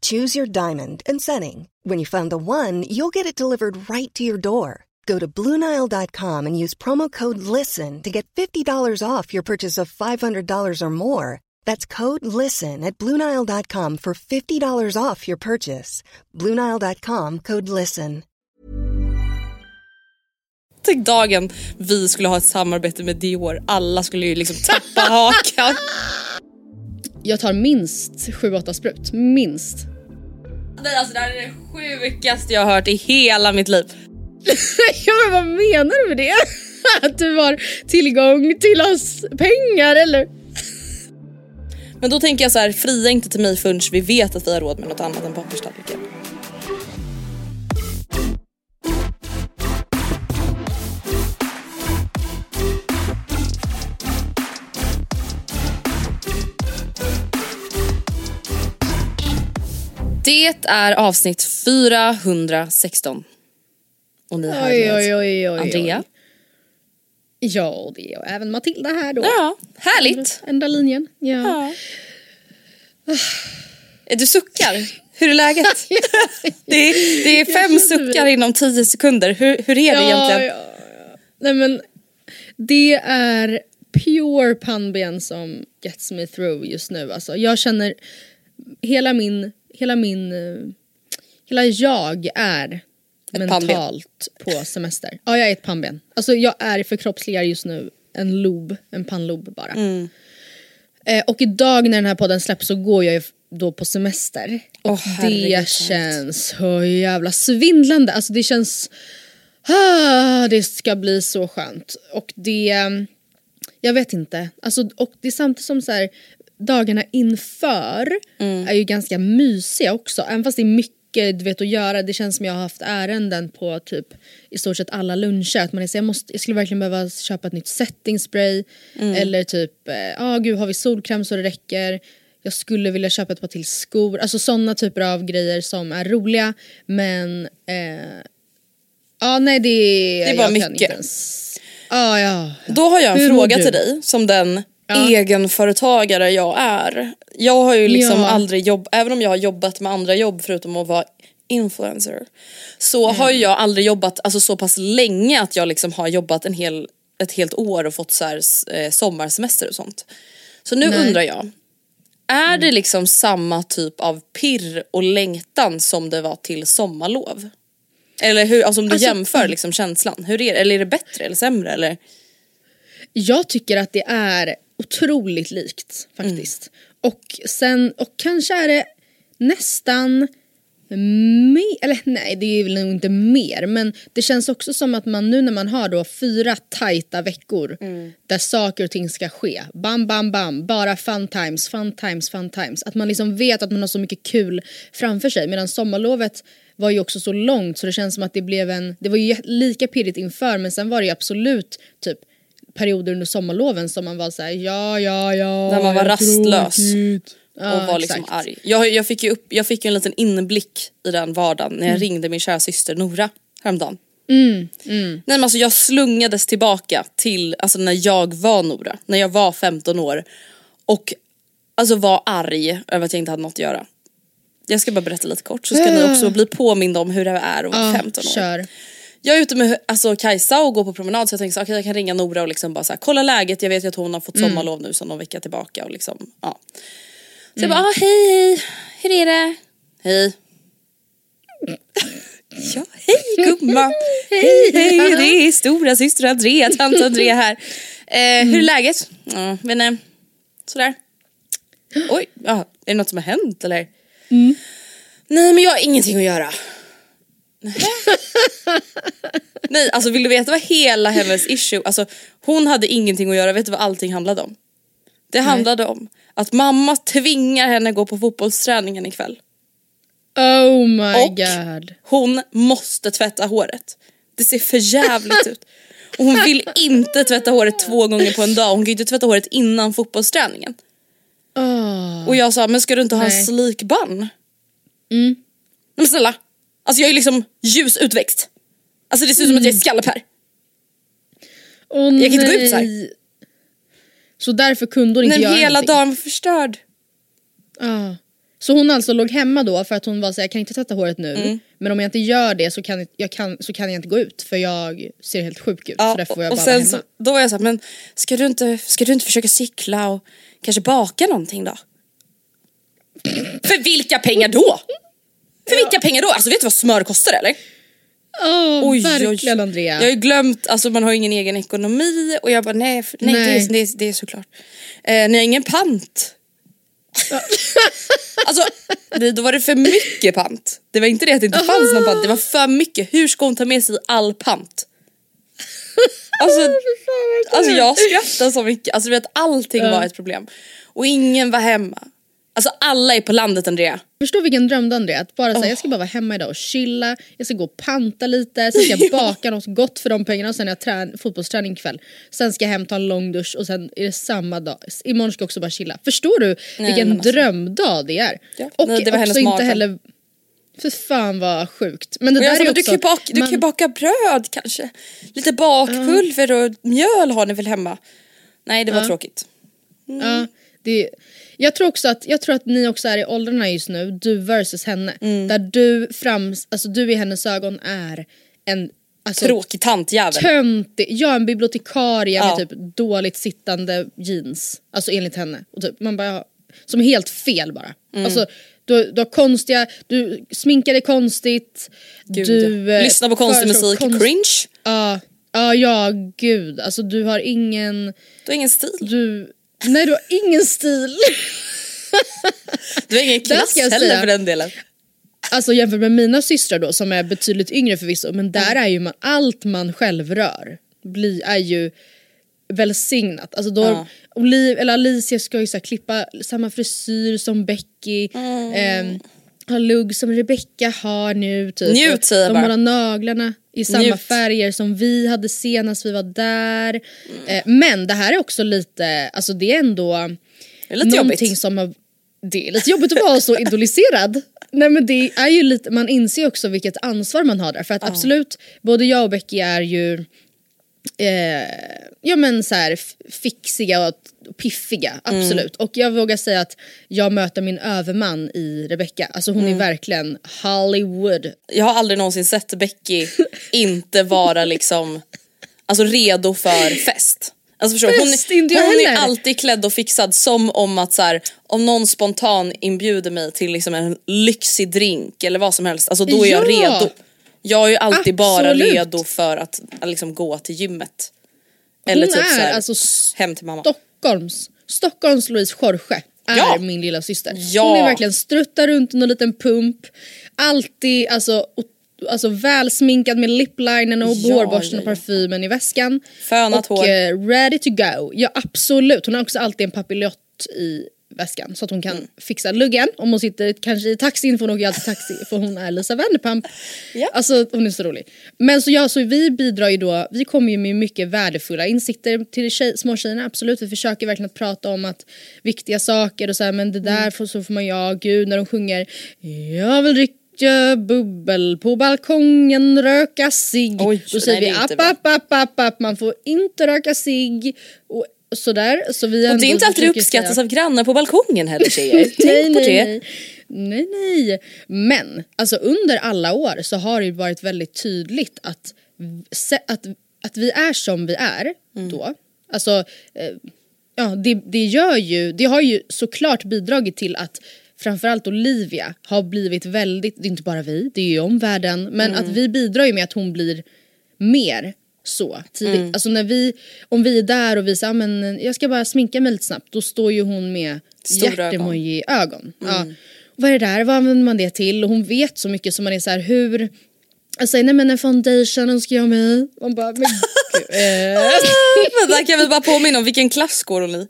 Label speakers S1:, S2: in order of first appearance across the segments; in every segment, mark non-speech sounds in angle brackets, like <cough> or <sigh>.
S1: Choose your diamond and setting. When you find the one, you'll get it delivered right to your door. Go to Bluenile.com and use promo code LISTEN to get $50 off your purchase of $500 or more. That's code LISTEN at Bluenile.com for $50 off your purchase. Bluenile.com code LISTEN.
S2: Tänk dagen vi skulle ha ett samarbete med Dior. Alla skulle ju liksom tappa hakan.
S3: Jag tar minst 7-8 sprut. Minst.
S2: Nej alltså det här är det sjukaste jag har hört i hela mitt liv. <laughs>
S3: ja men vad menar du med det? <laughs> Att du har tillgång till oss pengar eller?
S2: Men då tänker jag så här, fria inte till mig förrän vi vet att vi har råd med något annat än papperstallriken. Det är avsnitt 416. Och ni
S3: Oj,
S2: med
S3: oj, oj, oj,
S2: Andrea.
S3: Ja, och det är även Matilda här då.
S2: Ja, härligt.
S3: Enda linjen. Ja.
S2: Ja. Du suckar. Hur är läget? <laughs> det, är, det är fem suckar
S3: mig-
S2: inom tio sekunder. Hur, hur är det egentligen?
S3: Ja, ja. Nej men det är pure pannben som gets me through just nu. Alltså, jag känner hela min, hela min, eh, hela jag är mentalt på semester. Ja jag är ett pannben. Alltså jag är förkroppsligar just nu en lob, en pannlob bara.
S2: Mm.
S3: Eh, och idag när den här podden släpps så går jag ju då på semester. Och
S2: herregud,
S3: det känns så jävla svindlande. Alltså det känns... Ah, det ska bli så skönt. Och det... Jag vet inte. Alltså, och det är samtidigt som så här, dagarna inför
S2: Mm.
S3: är ju ganska mysiga också. Även fast det är mycket du vet, att göra. Det känns som jag har haft ärenden på typ i stort sett alla luncher. Att man är så, jag, måste, jag skulle verkligen behöva köpa ett nytt setting spray.
S2: Mm.
S3: Eller typ, ja ah, gud har vi solkräm så det räcker. Jag skulle vilja köpa ett par till skor. Alltså sådana typer av grejer som är roliga. Men eh, Ja nej det,
S2: Det är bara mycket.
S3: Ens, ah, ja.
S2: Då har jag en
S3: Hur
S2: fråga till dig som den
S3: Ja.
S2: egenföretagare jag är. Jag har ju liksom
S3: Ja.
S2: aldrig jobbat, även om jag har jobbat med andra jobb förutom att vara influencer. Så
S3: Mm.
S2: har jag aldrig jobbat alltså, så pass länge att jag liksom har jobbat en hel, ett helt år och fått så här, eh, sommarsemester och sånt. Så nu
S3: Nej. Mm.
S2: undrar jag. Är det liksom samma typ av pirr och längtan som det var till sommarlov? Eller hur, alltså om du
S3: Alltså-
S2: jämför liksom känslan, hur är det? Eller är det bättre eller sämre eller?
S3: Jag tycker att det är otroligt likt faktiskt. Och sen, och kanske är det nästan mer, eller nej det är väl nog inte mer men det känns också som att man nu när man har då fyra tajta veckor där saker och ting ska ske, bam bam bam, bara fun times, fun times, fun times. Att man liksom vet att man har så mycket kul framför sig medan sommarlovet var ju också så långt så det känns som att det blev en, det var ju lika pirrigt inför men sen var det ju absolut typ perioder under sommarloven som man var såhär ja ja ja.
S2: När man var rastlös.
S3: tråkigt. Ja,
S2: och var liksom
S3: exakt.
S2: arg. Jag, jag, fick ju upp, jag fick ju en liten inblick i den vardagen när jag
S3: Mm.
S2: ringde min kära syster Nora häromdagen. Nej men alltså jag slungades tillbaka till alltså när jag var Nora, när jag var 15 år och alltså var arg över att jag inte hade något att göra. Jag ska bara berätta lite kort så ska ni också bli påminda om hur det är att vara
S3: Ja,
S2: 15 år.
S3: Kör.
S2: Jag är ute med alltså, Kajsa och går på promenad så jag tänker så, okay, jag kan ringa Nora och liksom bara så här, kolla läget. Jag vet ju att hon har fått sommarlov nu sedan någon vecka tillbaka och liksom ja. Så jag bara ah, hej hej, hur är det? Hej. <laughs> ja hej gumman. hej hej, det är stora syster Andrea, tant Andrea här. <laughs> Eh, hur är läget? Ja, men eh, sådär. Oj, ja, är det något som har hänt eller? Nej men jag har ingenting att göra. Nej alltså vill du veta vad hela hennes issue, alltså hon hade ingenting att göra, vet du vad allting handlade om? Det handlade om att mamma tvingar henne gå på fotbollsträningen ikväll.
S3: Oh my
S2: Och
S3: god.
S2: hon måste tvätta håret. Det ser för jävligt ut. Och hon vill inte tvätta håret två gånger på en dag, hon kan ju inte tvätta håret innan fotbollsträningen.
S3: Oh.
S2: Och jag sa, men ska du inte ha en
S3: Nej.
S2: slikband?
S3: Mm.
S2: Nej men snälla, alltså jag är liksom ljusutväxt. Alltså det ser ut som att jag är skallepär.
S3: Åh,
S2: Jag kan inte gå ut så här.
S3: Så därför kunde hon inte
S2: Nej,
S3: göra
S2: hela
S3: någonting?
S2: dagen var förstörd.
S3: Ah. Så hon alltså låg hemma då för att hon var så här, jag kan inte tvätta håret nu
S2: Mm.
S3: men om jag inte gör det så kan jag, kan, så kan jag inte gå ut för jag ser helt sjuk ut så därför får jag
S2: och
S3: bara vara
S2: sen
S3: hemma.
S2: så, då var jag såhär, men ska du, inte, ska du inte försöka cykla och kanske baka någonting då? För vilka pengar då? För vilka pengar då? Alltså vet du vad smör kostar eller?
S3: Åh,
S2: Oj,
S3: verkligen
S2: oj.
S3: Andrea.
S2: Jag har ju glömt, alltså man har ingen egen ekonomi och jag bara nej, för, nej,
S3: Nej.
S2: Det, är, det, är, det är såklart. Eh, ni har ingen pant. <laughs> alltså då var det för mycket pant. Det var inte det att det inte fanns någon pant, det var för mycket. Hur ska hon ta med sig all pant? Alltså, <laughs> alltså jag skrattade så mycket, alltså vet allting var ett problem. Och ingen var hemma. Alltså alla är på landet Andrea.
S3: Förstå vilken dröm du Andrea, att bara säga jag ska bara vara hemma idag och chilla, jag ska gå och panta lite, sen ska jag <laughs> baka något gott för de pengarna och sen har jag trän- fotbollsträning ikväll. Sen ska jag hem ta en lång dusch och sen är det samma dag, imorgon ska jag också bara chilla. Förstår du vilken
S2: men alltså-
S3: drömdag det är?
S2: Ja,
S3: Och
S2: nej, det var
S3: också inte heller, för fan vad sjukt. Men det
S2: Och
S3: där
S2: sa,
S3: är
S2: men du,
S3: också,
S2: kan ju baka, du
S3: man-
S2: kan ju baka bröd kanske. Lite bakpulver och mjöl har ni väl hemma? Nej det var tråkigt.
S3: Ja, det, jag tror också att, jag tror att ni också är i åldrarna just nu, du versus henne.
S2: Mm.
S3: Där du fram, alltså du i hennes ögon är en alltså,
S2: Tråkig tantjävel.
S3: töntig, ja en bibliotekarie
S2: Ja.
S3: med typ dåligt sittande jeans. Alltså enligt henne. Och typ, man bara, ja, som är helt fel bara.
S2: Mm.
S3: Alltså, du, du har konstiga, du sminkar dig konstigt.
S2: Gud,
S3: du eh,
S2: Lyssna på konstig musik,
S3: konst-
S2: cringe.
S3: Ja, ja, ja gud. Alltså du har ingen,
S2: Du har ingen stil.
S3: du, nej du har ingen stil. <laughs>
S2: Du har ingen klass heller för den delen.
S3: Alltså jämfört med mina systrar då som är betydligt yngre förvisso men där är ju man, allt man själv rör blir, är ju välsignat. Alltså då,
S2: Ja.
S3: Oliv, eller Alicia ska ju så klippa samma frisyr som Becky.
S2: Mm.
S3: Eh, ha lugg som Rebecca har nu. Typ.
S2: Njut, säger jag
S3: De
S2: bara.
S3: målar naglarna i samma
S2: Njut.
S3: färger som vi hade senast vi var där.
S2: Mm.
S3: Men det här är också lite, alltså det är ändå
S2: Det är lite
S3: någonting
S2: jobbigt.
S3: som har, det är lite jobbigt att vara så idoliserad. <laughs> Nej men det är ju lite, man inser också vilket ansvar man har där. För att absolut, både jag och Becky är ju eh, ja men så här fixiga och och piffiga, absolut. Och jag vågar säga att jag möter min överman i Rebecca. Alltså hon är verkligen Hollywood.
S2: Jag har aldrig någonsin sett Becky <laughs> inte vara liksom alltså redo för fest. Alltså förstår hon,
S3: jag
S2: hon är alltid klädd och fixad som om att så här, om någon spontan inbjuder mig till liksom en lyxig drink eller vad som helst, alltså då är jag
S3: Ja.
S2: redo. Jag är ju alltid bara
S3: Absolut.
S2: redo för att, liksom gå till gymmet. Eller
S3: Hon
S2: typ så
S3: är
S2: här,
S3: alltså
S2: hem till mamma.
S3: Stockholms, Stockholms Louise Jorge är
S2: Ja.
S3: min lilla syster.
S2: Ja.
S3: Hon är verkligen struttar runt i någon liten pump. Alltid alltså, alltså välsminkad med liplinern och
S2: Ja,
S3: hårborsten och parfymen i väskan.
S2: Fönat
S3: och
S2: hår.
S3: eh, ready to go. Ja absolut, hon har också alltid en papiljontt i väskan så att hon kan
S2: Mm.
S3: fixa luggen. Om hon sitter kanske i taxin för hon åker alltid taxi för hon är Lisa Vanderpump.
S2: Ja.
S3: Alltså hon är så rolig. Men så ja, så vi bidrar ju då, vi kommer ju med mycket värdefulla insikter till tjej, småtjejerna, absolut. Vi försöker verkligen att prata om att viktiga saker och så här, men det där
S2: Mm.
S3: får, så får man ja, gud när de sjunger Jag vill dricka bubbel på balkongen, röka.
S2: Oj,
S3: Då säger
S2: nej,
S3: vi app, app, app, app, app, man får inte röka cigg. Och sådär. Så vi
S2: Och det är inte alltid det uppskattas
S3: säga-
S2: av grannar på balkongen heller tjejer. <laughs> Tänk
S3: nej,
S2: på det.
S3: Nej. nej, nej. Men alltså under alla år så har det ju varit väldigt tydligt att, att, att vi är som vi är
S2: Mm.
S3: då. Alltså, eh, ja, det, det gör ju, det har ju såklart bidragit till att framförallt Olivia har blivit väldigt, det är inte bara vi, det är ju omvärlden, men att vi bidrar ju med att hon blir mer så tidigt.
S2: Mm.
S3: Alltså när vi, om vi är där och vi säger men jag ska bara sminka mig lite snabbt, då står ju hon med hjärtemoji-ögon. Ja. Och vad är det där, vad använder man det till? Och hon vet så mycket så man är så här hur jag säger nej men en foundation önskar jag mig. Man bara men gud. eh. <laughs>
S2: Vänta, kan vi bara påminna om vilken klass går hon i?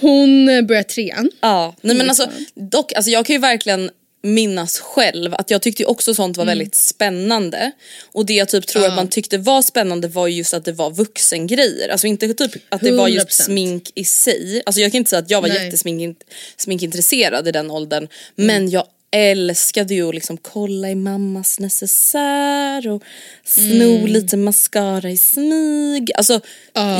S3: Hon eh, börjar trean.
S2: Ja, nej men alltså dock, alltså jag kan ju verkligen minnas själv att jag tyckte också sånt var väldigt spännande. Och det jag typ tror att man tyckte var spännande var ju just att det var vuxengrejer. Alltså inte typ att det var just
S3: 100%.
S2: smink i sig. Alltså jag kan inte säga att jag var jättesminkintresserad i den åldern. Men jag älskade ju att liksom kolla i mammas necessär och sno lite mascara i smyg. Alltså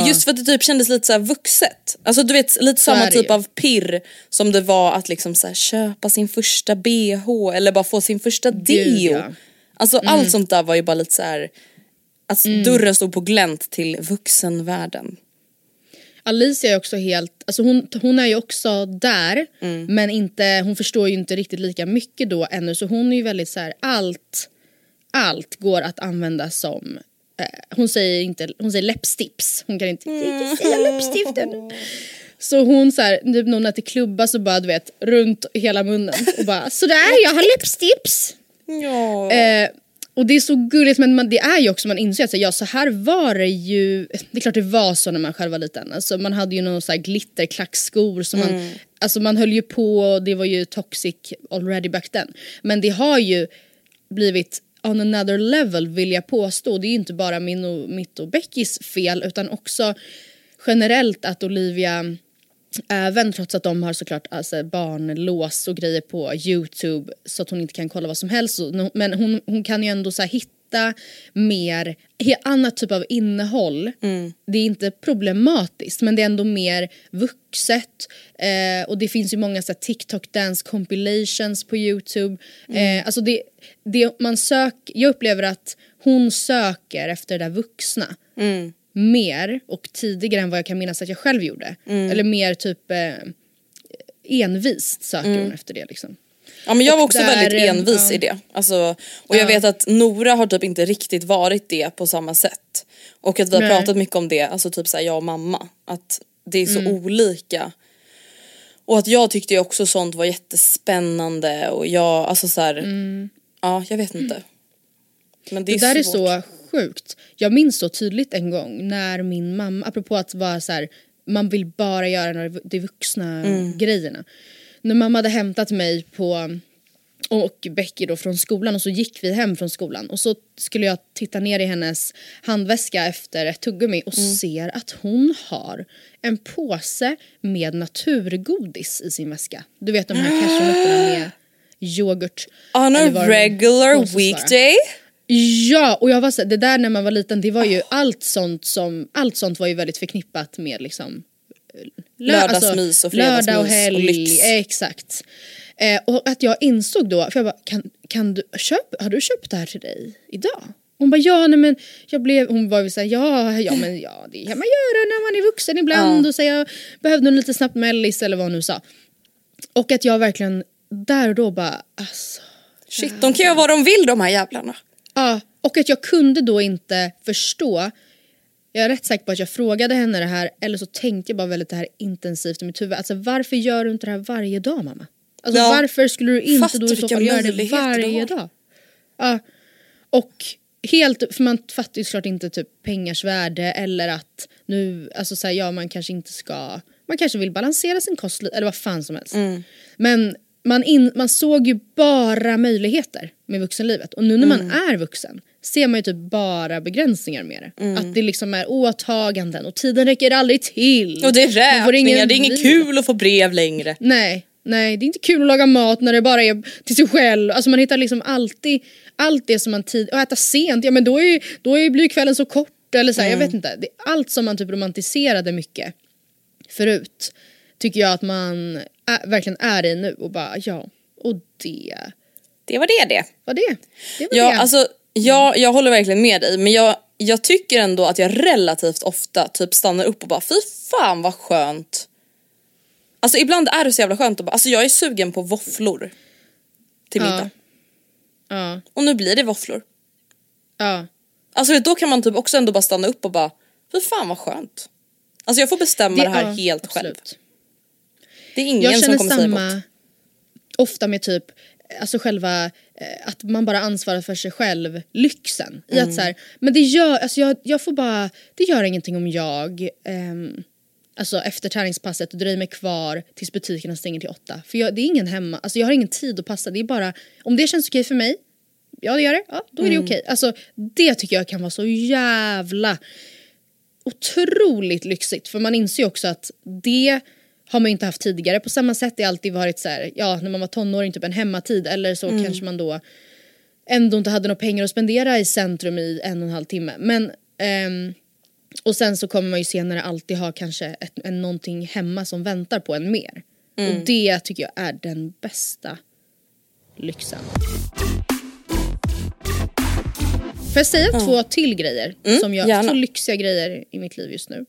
S2: just för att det typ kändes lite så vuxet. Alltså du vet lite samma
S3: är det
S2: typ av pirr som det var att liksom så köpa sin första bh eller bara få sin första deo.
S3: ja.
S2: Alltså allt sånt där var ju bara lite så här. Alltså dörren stod på glänt till vuxenvärlden.
S3: Alicia är också helt, alltså hon, hon är ju också där men inte, hon förstår ju inte riktigt lika mycket då ännu så hon är ju väldigt så här allt, allt går att använda som eh, hon säger inte, hon säger läppstips, hon kan inte, inte säga läppstift ännu. Så hon så här, typ när hon äter klubba så bara du vet runt hela munnen och bara sådär jag har läppstips.
S2: Ja.
S3: Eh, och det är så gulligt men man, det är ju också man inser att så, ja, så här var det ju, det är klart det var så när man själv var liten. Alltså, man hade ju någon så här glitterklackskor som man, alltså man höll ju på och det var ju toxic already back then. Men det har ju blivit on another level vill jag påstå. Det är ju inte bara min och, mitt och Beckys fel utan också generellt att Olivia Även trots att de har såklart alltså, barnlås och grejer på Youtube så att hon inte kan kolla vad som helst. Men hon, hon kan ju ändå så hitta mer, annat typ av innehåll. Det är inte problematiskt men det är ändå mer vuxet. Eh, och det finns ju många så här, TikTok dance compilations på Youtube. Eh, alltså det, det man sök, jag upplever att hon söker efter det där vuxna mer och tidigare än vad jag kan minnas att jag själv gjorde. Eller mer typ eh, envist söker hon efter det liksom.
S2: Ja men jag var också
S3: där,
S2: väldigt envis
S3: ja.
S2: i det. Alltså, och jag vet att Nora har typ inte riktigt varit det på samma sätt. Och att vi har
S3: Nej.
S2: pratat mycket om det, alltså typ såhär jag och mamma. Att det är så
S3: Mm.
S2: olika. Och att jag tyckte också sånt var jättespännande och jag, alltså såhär, ja jag vet inte. Men det,
S3: Mm. Det där är
S2: svårt.
S3: så sjukt. Jag minns så tydligt en gång när min mamma, apropå att vara så här, man vill bara göra de vuxna
S2: Mm.
S3: grejerna. När mamma hade hämtat mig på och Becky då från skolan och så gick vi hem från skolan och så skulle jag titta ner i hennes handväska efter ett tuggummi och
S2: Mm.
S3: ser att hon har en påse med naturgodis i sin väska. Du vet de här <gasps> cashewnötterna med yoghurt.
S2: On a regular
S3: påstås vara. Ja, och jag var så, det där när man var liten, det var ju allt sånt som, allt sånt var ju väldigt förknippat med liksom lö-
S2: Lördagsmys och fredagsmys
S3: lördag och
S2: och
S3: helg.
S2: lyx.
S3: Exakt. Eh, och att jag insåg då, för jag bara, kan, kan du, köp, har du köpt det här till dig idag? Hon bara ja nej men jag blev, hon var ju såhär ja, ja men ja det kan man göra när man är vuxen ibland
S2: Ja.
S3: och säga jag behövde lite snabbt mellis eller vad hon nu sa. Och att jag verkligen där och då bara alltså
S2: Shit, de kan göra vad de vill de här jävlarna.
S3: Ja, och att jag kunde då inte förstå. Jag är rätt säker på att jag frågade henne det här eller så tänkte jag bara väldigt det här intensivt i mitt huvud. Alltså varför gör du inte det här varje dag mamma? Alltså
S2: Ja.
S3: varför skulle du inte
S2: Fast
S3: då i så fall göra det varje dag? Ja. Och helt, för man fattar ju såklart inte typ pengars värde eller att nu, alltså så här, ja man kanske inte ska, man kanske vill balansera sin kost eller vad fan som helst.
S2: Mm.
S3: Men man, in, man såg ju bara möjligheter med vuxenlivet och nu när man
S2: Mm.
S3: är vuxen ser man ju typ bara begränsningar med det.
S2: Mm.
S3: Att det liksom är åtaganden och tiden räcker aldrig till.
S2: Och det är räkningar, det är inget kul att få brev längre.
S3: Nej, nej det är inte kul att laga mat när det bara är till sig själv. Alltså man hittar liksom alltid allt det som man tid, och äta sent, ja men då, är, då är, blir kvällen så kort eller så här, jag vet inte. Det, allt som man typ romantiserade mycket förut tycker jag att man är, verkligen är i nu och bara ja, och det
S2: Det var det det.
S3: var det. Det var
S2: Ja,
S3: det.
S2: alltså, jag, jag håller verkligen med dig men jag, jag tycker ändå att jag relativt ofta typ stannar upp och bara fy fan vad skönt Alltså ibland är det så jävla skönt att bara, alltså jag är sugen på våfflor. Till
S3: Ja.
S2: middag.
S3: Ja.
S2: Och nu blir det våfflor.
S3: Ja.
S2: Alltså då kan man typ också ändå bara stanna upp och bara, fy fan vad skönt. Alltså jag får bestämma det, här
S3: ja,
S2: helt själv. Det är ingen
S3: Jag
S2: som
S3: känner
S2: kommer säga
S3: samma
S2: emot.
S3: ofta med typ Alltså själva eh, att man bara ansvarar för sig själv, lyxen. I
S2: Mm.
S3: att så här, men det gör, alltså jag, jag får bara, det gör ingenting om jag ehm, Alltså efter träningspasset dröjer mig kvar tills butikerna stänger till åtta. För jag, det är ingen hemma, alltså jag har ingen tid att passa. Det är bara, om det känns okej för mig, ja det gör det, ja då är det okej. Alltså det tycker jag kan vara så jävla otroligt lyxigt. För man inser ju också att det har man ju inte haft tidigare. På samma sätt har det alltid varit så här, ja när man var tonåring typ en hemmatid eller så kanske man då ändå inte hade några pengar att spendera i centrum i en och en halv timme. Men ehm, och sen så kommer man ju senare alltid ha kanske ett, en, någonting hemma som väntar på en mer. Och det tycker jag är den bästa lyxen. Får jag säga två till grejer som jag,
S2: gärna.
S3: två lyxiga grejer i mitt liv just nu.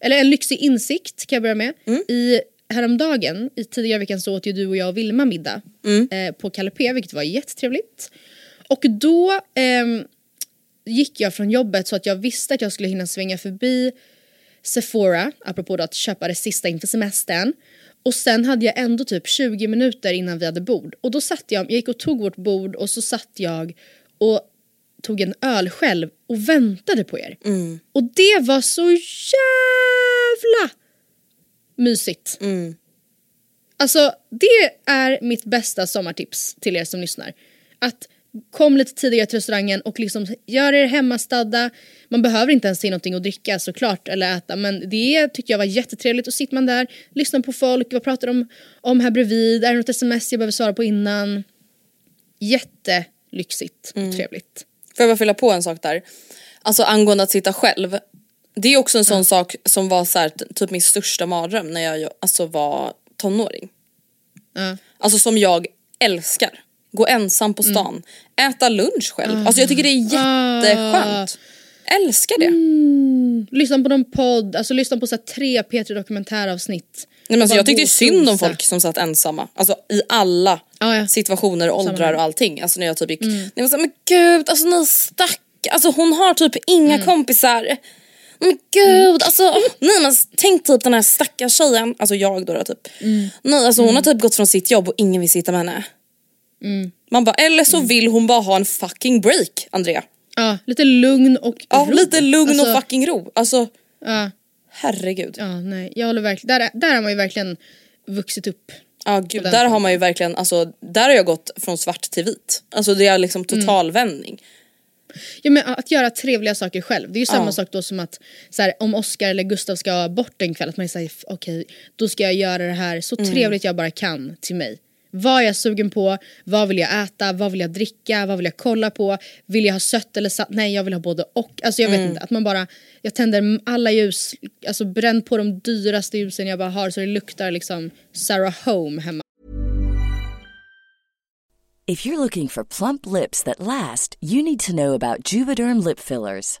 S3: Eller en lyxig insikt kan jag börja med. I, häromdagen, i tidigare veckan så åt ju du och jag och Vilma middag eh, på Kalle P vilket var jättetrevligt. Och då ehm, gick jag från jobbet så att jag visste att jag skulle hinna svänga förbi Sephora, apropå då att köpa det sista inför semestern. Och sen hade jag ändå typ 20 minuter innan vi hade bord. Och då satt jag, jag gick och tog vårt bord och så satt jag och tog en öl själv och väntade på er. Och det var så jävla mysigt. Alltså det är mitt bästa sommartips till er som lyssnar. Att kom lite tidigare till restaurangen och liksom gör er hemmastadda. Man behöver inte ens se någonting att dricka såklart eller äta men det tycker jag var jättetrevligt. Och sitter man där, lyssnar på folk, vad pratar de om här bredvid, är det något sms jag behöver svara på innan? Jättelyxigt och trevligt.
S2: Får jag bara fylla på en sak där? Alltså angående att sitta själv. Det är också en sån sak som var så här, typ min största mardröm när jag alltså var tonåring.
S3: Ja.
S2: Alltså som jag älskar. Gå ensam på stan. Äta lunch själv. Alltså jag tycker det är jätteskönt. Älskar det.
S3: Lyssna på någon podd, alltså lyssna på så här tre P3 dokumentäravsnitt.
S2: Nej, men alltså,
S3: Bara
S2: jag tyckte synd om folk som satt ensamma. Alltså i alla
S3: Ja, ja.
S2: situationer, åldrar.
S3: Mm.
S2: och allting. Alltså när jag typ gick, jag var såhär, men gud alltså ni stack, alltså hon har typ inga
S3: Mm.
S2: kompisar. Men gud alltså, nej men tänk typ den här stackars tjejen, alltså jag då, då typ.
S3: Mm.
S2: Nej alltså hon har typ gått från sitt jobb och ingen vill sitta med henne.
S3: Mm.
S2: Man bara, eller så vill hon bara ha en fucking break Andrea.
S3: Ja, lite lugn och
S2: Ja
S3: ro.
S2: lite lugn
S3: Alltså,
S2: och fucking ro. Alltså
S3: Ja,
S2: herregud. Ja,
S3: ja, nej, jag håller verkligen, där, där har man ju verkligen vuxit upp.
S2: gud,
S3: den
S2: där har man ju verkligen, alltså där har jag gått från svart till vit. Alltså det är liksom
S3: Mm.
S2: totalvändning.
S3: Ja, men att göra trevliga saker själv, det är ju samma
S2: Ja.
S3: sak då som att så här, om Oscar eller Gustav ska bort en kväll, att man säger okej, då ska jag göra det här så
S2: Mm.
S3: trevligt jag bara kan till mig. Vad är jag sugen på? Vad vill jag äta? Vad vill jag dricka? Vad vill jag kolla på? Vill jag ha sött eller satt? Nej, jag vill ha både och. Alltså jag vet
S2: Mm.
S3: inte, att man bara, jag tänder alla ljus, alltså bränn på de dyraste ljusen jag bara har så det luktar liksom Sarah Home hemma.
S4: If you're looking for plump lips that last, you need to know about Juvederm lip fillers.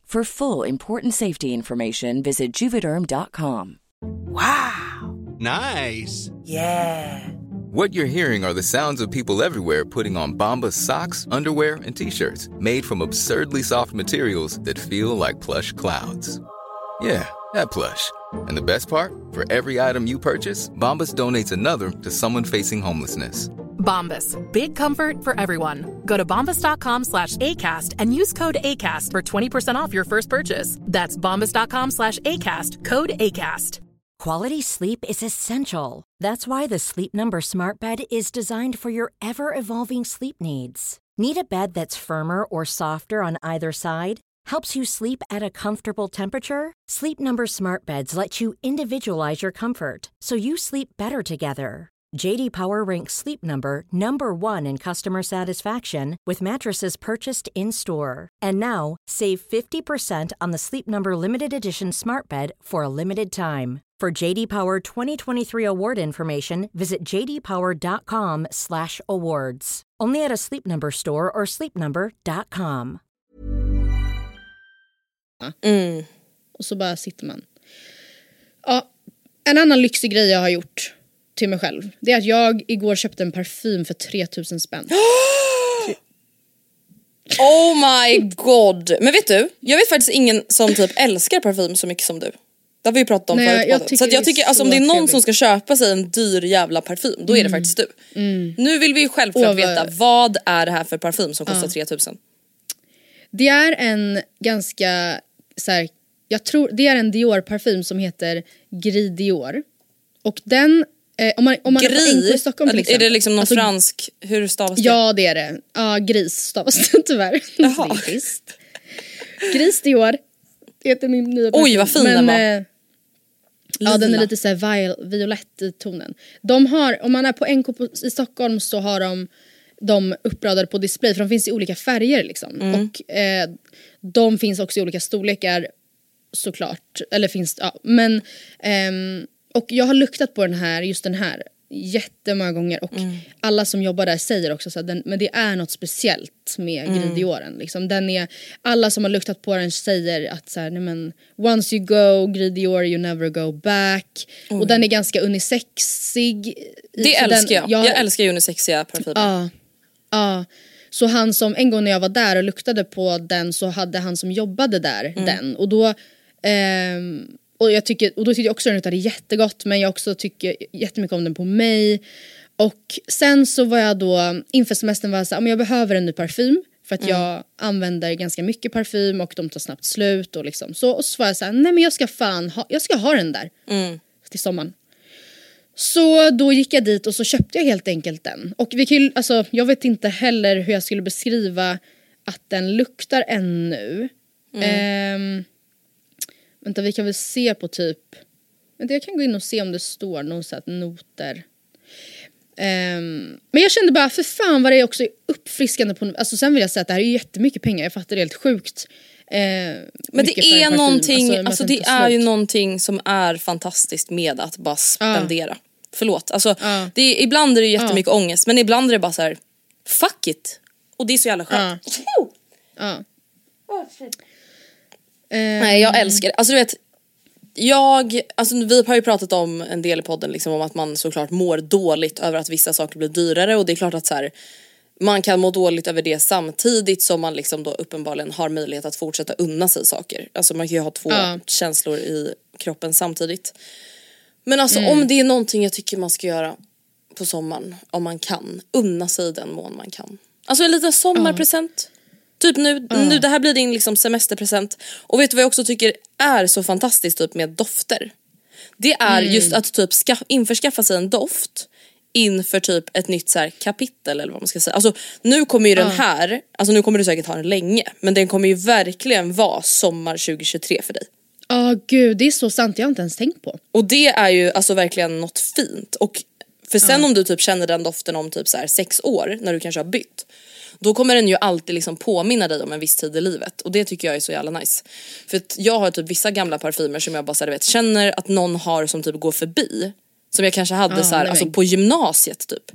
S4: For full important safety information, visit juvederm.com. Wow!
S5: Nice.
S6: Yeah.
S7: What you're hearing are the sounds of people everywhere putting on Bombas socks, underwear, and t-shirts made from absurdly soft materials that feel like plush clouds. Yeah, that plush. And the best part? For every item you purchase, Bombas donates another to someone facing homelessness.
S5: Bombas. Big comfort for everyone. Go to bombas.com slash ACAST and use code ACAST for 20% off your first purchase. That's bombas.com slash ACAST. Code ACAST.
S4: Quality sleep is essential. That's why the Sleep Number Smart Bed is designed for your ever evolving sleep needs. Need a bed that's firmer or softer on either side? Helps you sleep at a comfortable temperature? Sleep Number Smart Beds let you individualize your comfort so you sleep better together. JD Power ranks Sleep Number number 1 in customer satisfaction with mattresses purchased in-store. And now, save 50% on the Sleep Number limited edition Smart Bed for a limited time. For JD Power 2023 award information, visit jdpower.com/awards. Only at a Sleep Number store or sleepnumber.com. Mm.
S3: Och så bara sitter man. Ja, en annan lyxig grej jag har gjort till mig själv. Det är att jag igår köpte en parfym för 3000 spänn. <gasps>
S2: Oh my god! Men vet du, jag vet faktiskt ingen som typ älskar parfym så mycket som du. Det har vi ju pratat om
S3: Nej,
S2: förut
S3: jag
S2: Så jag tycker alltså, om det är någon
S3: trevligt.
S2: som ska köpa sig en dyr jävla parfym, då är det faktiskt du. Nu vill vi ju självklart
S3: Åh,
S2: veta, vad är det här för parfym som kostar 3000?
S3: Det är en ganska så här, jag tror det är en Dior-parfym som heter Gris Dior. Och den, eh, om man, om man är på i
S2: Gris?
S3: Stockholm till
S2: Är det liksom någon
S3: Alltså,
S2: fransk, hur stavas det?
S3: Ja det är det. Ja gris stavas det <laughs> tyvärr.
S2: Jaha.
S3: Det är. Gris Dior heter min nya parfym.
S2: Oj, vad fin den var.
S3: eh, Ja den är lite så här viol- violett i tonen. De har, om man är på NK på, i Stockholm så har de de uppradade på display för de finns i olika färger liksom.
S2: Mm.
S3: Och eh, de finns också i olika storlekar såklart. Eller finns ja men ehm, och jag har luktat på den här, just den här jättemånga gånger och
S2: Mm.
S3: alla som jobbar där säger också så att den, men det är något speciellt med
S2: Mm.
S3: Gridioren. Liksom. Den är, alla som har luktat på den säger att så här, nej men, once you go, Gridior you never go back. Och den är ganska unisexig.
S2: Det älskar
S3: den,
S2: jag. Jag älskar unisexiga parfymer.
S3: Ja. Ja. Så han som, en gång när jag var där och luktade på den så hade han som jobbade där
S2: Mm.
S3: den. Och då, ehm, och, jag tycker, och då tyckte jag också den luktade jättegott men jag också tycker jättemycket om den på mig. Och sen så var jag då, inför semestern var jag såhär, jag behöver en ny parfym. För att jag använder ganska mycket parfym och de tar snabbt slut och liksom så. Och så var jag såhär, nej men jag ska fan ha, jag ska ha den där. Till sommaren. Så då gick jag dit och så köpte jag helt enkelt den. Och vi kan ju, alltså, jag vet inte heller hur jag skulle beskriva att den luktar ännu. Ehm, vänta vi kan väl se på typ, vänta jag kan gå in och se om det står någon så här noter. Ehm, men jag kände bara, för fan vad det är också uppfriskande på, alltså sen vill jag säga att det här är ju jättemycket pengar, jag fattar det är helt sjukt. Eh,
S2: Men det är någonting, alltså,
S3: den
S2: det är ju
S3: slut.
S2: någonting som är fantastiskt med att bara spendera. Förlåt, alltså,
S3: Ja.
S2: det är, ibland är det jättemycket ångest men ibland är det bara så här: fuck it. Och det är så jävla skönt.
S3: Ja. <laughs>
S2: Nej jag älskar det. Alltså du vet, jag, alltså vi har ju pratat om en del i podden liksom om att man såklart mår dåligt över att vissa saker blir dyrare och det är klart att så här, man kan må dåligt över det samtidigt som man liksom då uppenbarligen har möjlighet att fortsätta unna sig saker. Alltså man kan ju ha två
S3: Ja.
S2: känslor i kroppen samtidigt. Men alltså om det är någonting jag tycker man ska göra på sommaren, om man kan, unna sig i den mån man kan. Alltså en liten sommarpresent. Typ nu, nu, det här blir din liksom semesterpresent. Och vet du vad jag också tycker är så fantastiskt typ med dofter? Det är just att typ ska, införskaffa sig en doft inför typ ett nytt så kapitel eller vad man ska säga. Alltså nu kommer ju den här, alltså nu kommer du säkert ha den länge men den kommer ju verkligen vara sommar 2023 för dig.
S3: Ja gud det är så sant, jag har inte ens tänkt på.
S2: Och det är ju alltså verkligen något fint. Och för sen om du typ känner den doften om typ så sex år när du kanske har bytt. Då kommer den ju alltid liksom påminna dig om en viss tid i livet och det tycker jag är så jävla nice. För att jag har typ vissa gamla parfymer som jag bara så här, vet, känner att någon har som typ går förbi. Som jag kanske hade
S3: Ja,
S2: så här, alltså på gymnasiet typ.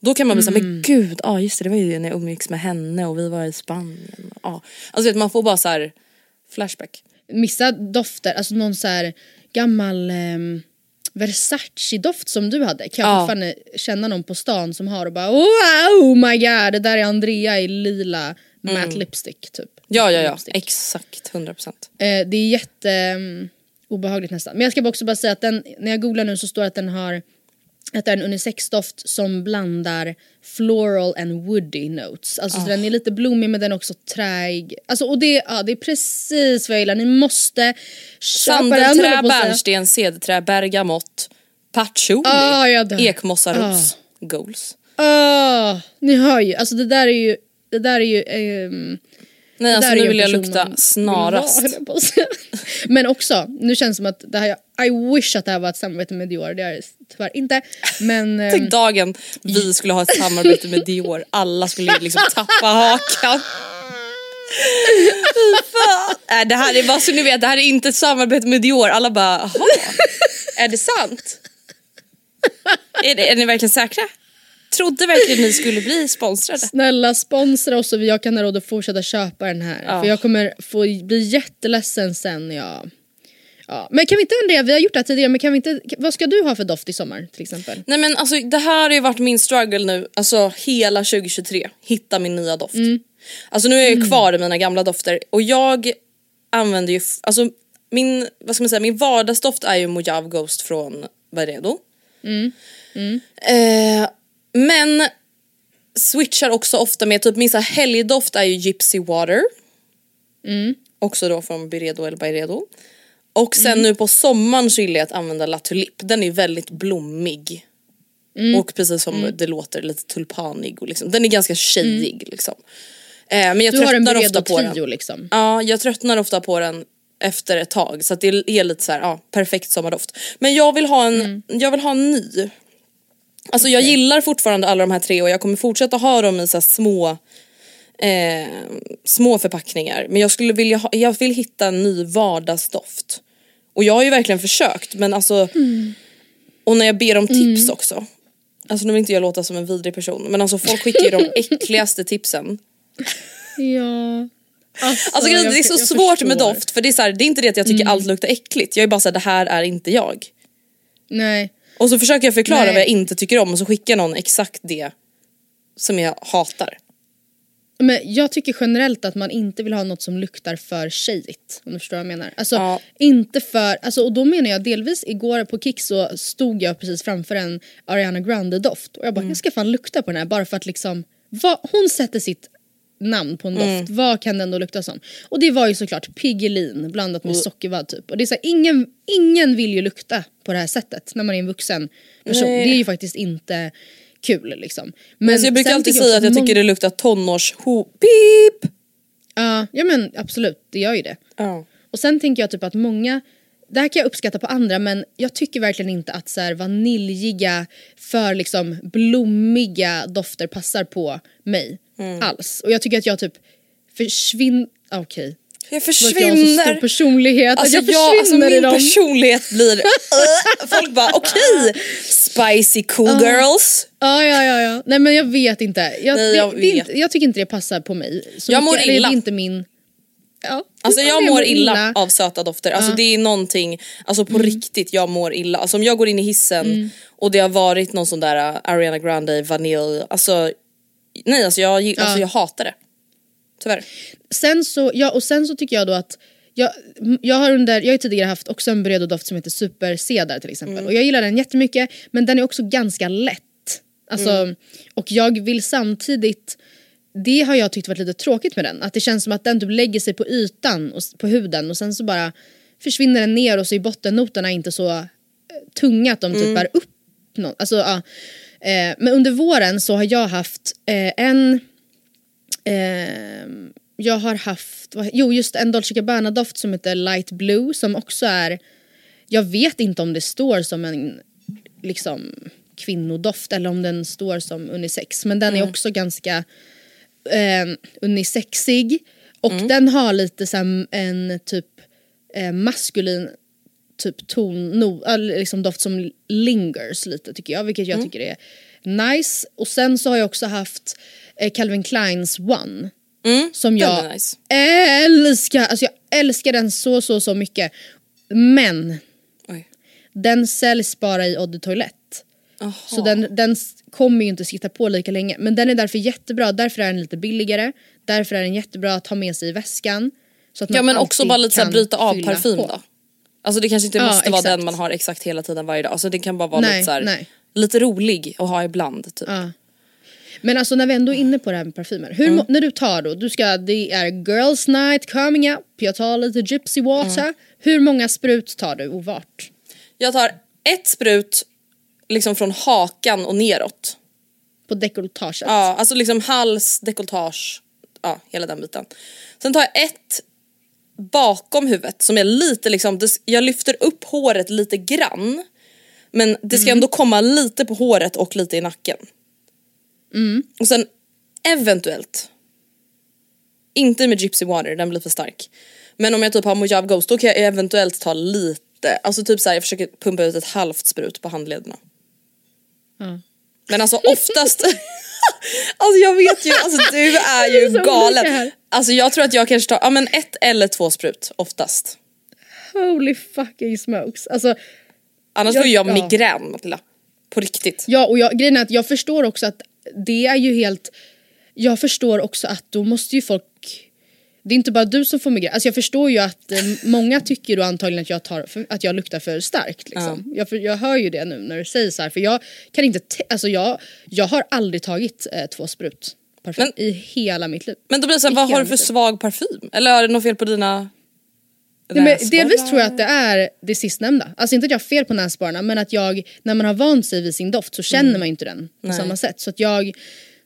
S2: Då kan man bli såhär, men gud, ja just det det var ju när jag umgicks med henne och vi var i Spanien. Ja. Alltså vet, man får bara så här flashback.
S3: Vissa dofter, alltså någon så här gammal ehm, Versace-doft som du hade kan jag
S2: Ja.
S3: fortfarande känna någon på stan som har och bara wow my god det där är Andrea i lila matte lipstick typ.
S2: Ja ja ja,
S3: Lipstick.
S2: exakt 100%.
S3: Eh, det är jätte... mm, obehagligt nästan. Men jag ska också bara säga att den, när jag googlar nu så står det att den har att det är en unisexdoft som blandar floral and woody notes. Alltså så den är lite blommig men den är också träig. Alltså och det, ja, det är precis vad jag gillar. Ni måste köpa den.
S2: Sandelträ, bärnsten, cederträ, bergamott, patchouli,
S3: Ah,
S2: ekmossaros, goals.
S3: Ah, ni hör ju, alltså det där är ju, det där är ju ehm,
S2: Nej alltså nu vill jag lukta snarast.
S3: vill ha. Men också, nu känns det som att det här, I wish att det här var ett samarbete med Dior, det är det tyvärr inte. Men <laughs> ehm,
S2: Tänk dagen vi skulle ha ett samarbete med Dior, alla skulle liksom tappa hakan. Fan. Nej, det här är bara så ni vet, det här är inte ett samarbete med Dior. Alla bara, jaha, är det sant? Är, det, är ni verkligen säkra? Trodde verkligen ni skulle bli sponsrade?
S3: snälla sponsra oss så jag kan ha råd att fortsätta köpa den här.
S2: Ja.
S3: För jag kommer få bli jätteledsen sen när jag... Ja. Men kan vi inte Andrea, vi har gjort det här tidigare, men kan vi inte, vad ska du ha för doft i sommar till exempel?
S2: Nej men alltså det här har ju varit min struggle nu, alltså hela 2023, hitta min nya doft. Alltså nu är jag ju kvar i mina gamla dofter och jag använder ju, alltså min, vad ska man säga, min vardagsdoft är ju Mojave Ghost från Byredo. Eh, men switchar också ofta med, typ min så här helgdoft är ju Gypsy Water. Också då från Byredo eller Byredo. Och sen nu på sommaren så gillar jag att använda La Tulipe, den är väldigt blommig. Och precis som det låter lite tulpanig och liksom, den är ganska tjejig liksom. Eh, men jag
S3: Du
S2: tröttnar ofta på den.
S3: trio liksom.
S2: Ja, jag tröttnar ofta på den efter ett tag så att det är lite så här, ja, perfekt sommardoft. Men jag vill ha en, jag vill ha en ny. Alltså jag gillar fortfarande alla de här tre och jag kommer fortsätta ha dem i så små eh, små förpackningar. Men jag skulle vilja ha, jag vill hitta en ny vardagsdoft. Och jag har ju verkligen försökt men alltså och när jag ber om tips också. Alltså nu vill inte jag låta som en vidrig person men alltså folk skickar ju de <laughs> äckligaste tipsen.
S3: Ja.
S2: Alltså
S3: jag-
S2: det är så svårt med
S3: förstår.
S2: doft för det är, så här, det är inte det att jag tycker allt luktar äckligt. Jag är bara såhär, det här är inte jag.
S3: Nej.
S2: Och så försöker jag förklara
S3: Nej.
S2: vad jag inte tycker om och så skickar någon exakt det som jag hatar.
S3: Men jag tycker generellt att man inte vill ha något som luktar för tjejigt. Om du förstår vad jag menar. Alltså
S2: Ja.
S3: inte för, alltså, och då menar jag delvis igår på Kicks så stod jag precis framför en Ariana Grande doft och jag bara jag ska fan lukta på den här bara för att liksom, vad, hon sätter sitt namn på en doft, vad kan den då lukta som? Och det var ju såklart Piggelin blandat med sockervadd typ. Och det är så här, ingen, ingen vill ju lukta på det här sättet när man är en vuxen person.
S2: Nej.
S3: Det är ju faktiskt inte kul liksom.
S2: Men alltså jag brukar alltid säga att jag tycker det luktar tonårsho... Pip!
S3: Ja, ja men absolut, det gör ju det.
S2: Ja.
S3: Och sen tänker jag typ att många, det här kan jag uppskatta på andra men jag tycker verkligen inte att så här vaniljiga, för liksom blommiga dofter passar på mig
S2: Mm.
S3: alls. Och jag tycker att jag typ försvinner, okej.
S2: Jag
S3: För att jag har så stor
S2: försvinner!
S3: personlighet,
S2: Alltså,
S3: jag
S2: jag, alltså
S3: försvinner i
S2: min
S3: dem.
S2: personlighet blir... Uh, <laughs> folk bara okej, spicy cool girls.
S3: Ja, ja, ja, ja. Nej men jag vet inte. Jag,
S2: Nej,
S3: det,
S2: jag
S3: det
S2: vet.
S3: inte, jag tycker inte det passar på mig. Så
S2: Jag mår
S3: mycket, eller
S2: illa.
S3: Det är inte min... Ja.
S2: Alltså
S3: Ja,
S2: jag mår illa av söta dofter, alltså
S3: Ja.
S2: det är någonting, alltså på riktigt jag mår illa. Alltså om jag går in i hissen
S3: Mm.
S2: och det har varit någon sån där uh, Ariana Grande vanilj, alltså nej alltså jag, alltså
S3: Ja.
S2: jag hatar det. Tyvärr.
S3: Sen så, ja, och sen så tycker jag då att jag, jag har under, jag har tidigare haft också en Byredo-doft som heter Super Cedar till exempel och jag gillar den jättemycket men den är också ganska lätt. Alltså, Och jag vill samtidigt, det har jag tyckt varit lite tråkigt med den, att det känns som att den typ lägger sig på ytan och, på huden och sen så bara försvinner den ner och så är bottennoterna inte så eh, tunga att de typ bär upp något. Alltså, ja. eh, men under våren så har jag haft eh, en Ehm, jag har haft, jo just en Dolce Gabbana doft som heter Light Blue som också är, jag vet inte om det står som en liksom kvinnodoft eller om den står som unisex men den är också ganska eh, unisexig. Och den har lite här en typ eh, maskulin typ ton, no, liksom doft som lingers lite tycker jag vilket jag tycker är nice och sen så har jag också haft eh, Calvin Kleins One som
S2: den
S3: jag
S2: nice.
S3: älskar, alltså jag älskar den så så så mycket men
S2: Oj.
S3: den säljs bara i de Toilette. Så den, den kommer ju inte sitta på lika länge. Men den är därför jättebra, därför är den lite billigare. Därför är den jättebra att ha med sig i väskan. Så att
S2: Ja men också bara lite så här
S3: kan
S2: bryta av parfym
S3: på.
S2: då. Alltså det kanske inte
S3: Ja,
S2: måste vara
S3: exakt.
S2: den man har exakt hela tiden varje dag. Alltså det kan bara vara
S3: Nej,
S2: lite så här,
S3: nej.
S2: Lite rolig att ha ibland typ.
S3: Ja. Men alltså när vi ändå är inne på det här med parfymer. Hur,
S2: Mm.
S3: När du tar då, du ska, det är girls night coming up, jag tar lite gypsy water.
S2: Mm.
S3: Hur många sprut tar du och vart?
S2: Jag tar ett sprut liksom från hakan och neråt.
S3: På dekolletaget?
S2: Ja, alltså liksom hals, dekolletage, ja hela den biten. Sen tar jag ett bakom huvudet som är lite liksom, jag lyfter upp håret lite grann. Men det ska ändå komma lite på håret och lite i nacken. Och sen eventuellt, inte med Gypsy Water, den blir för stark. Men om jag typ har Mojave Ghost då kan jag eventuellt ta lite, alltså typ såhär jag försöker pumpa ut ett halvt sprut på handlederna.
S3: Ja.
S2: Men alltså oftast, <laughs> alltså jag vet ju, alltså du är ju <laughs>
S3: olika
S2: galen. Alltså jag tror att jag kanske tar, ja men ett eller två sprut oftast.
S3: Holy fucking smokes. Alltså,
S2: Annars
S3: Jag-
S2: får jag
S3: ja.
S2: migrän Matilda. På riktigt.
S3: ja, och jag, grejen är att jag förstår också att det är ju helt... Jag förstår också att då måste ju folk... Det är inte bara du som får migrän. Alltså jag förstår ju att eh, många tycker då antagligen att jag, tar, för, att jag luktar för starkt. Liksom. Jag, för, jag hör ju det nu när du säger så här. För jag kan inte... te- Alltså jag, jag har aldrig tagit eh, två sprut parfym
S2: Men-
S3: i hela mitt liv.
S2: Men då blir det såhär, vad har du för svag parfym? Eller är det något fel på dina
S3: Nej, men delvis tror jag att det är det sistnämnda. Alltså inte att jag har fel på näsborrarna men att jag, när man har vant sig vid sin doft så känner man ju inte den på samma sätt. Så att jag,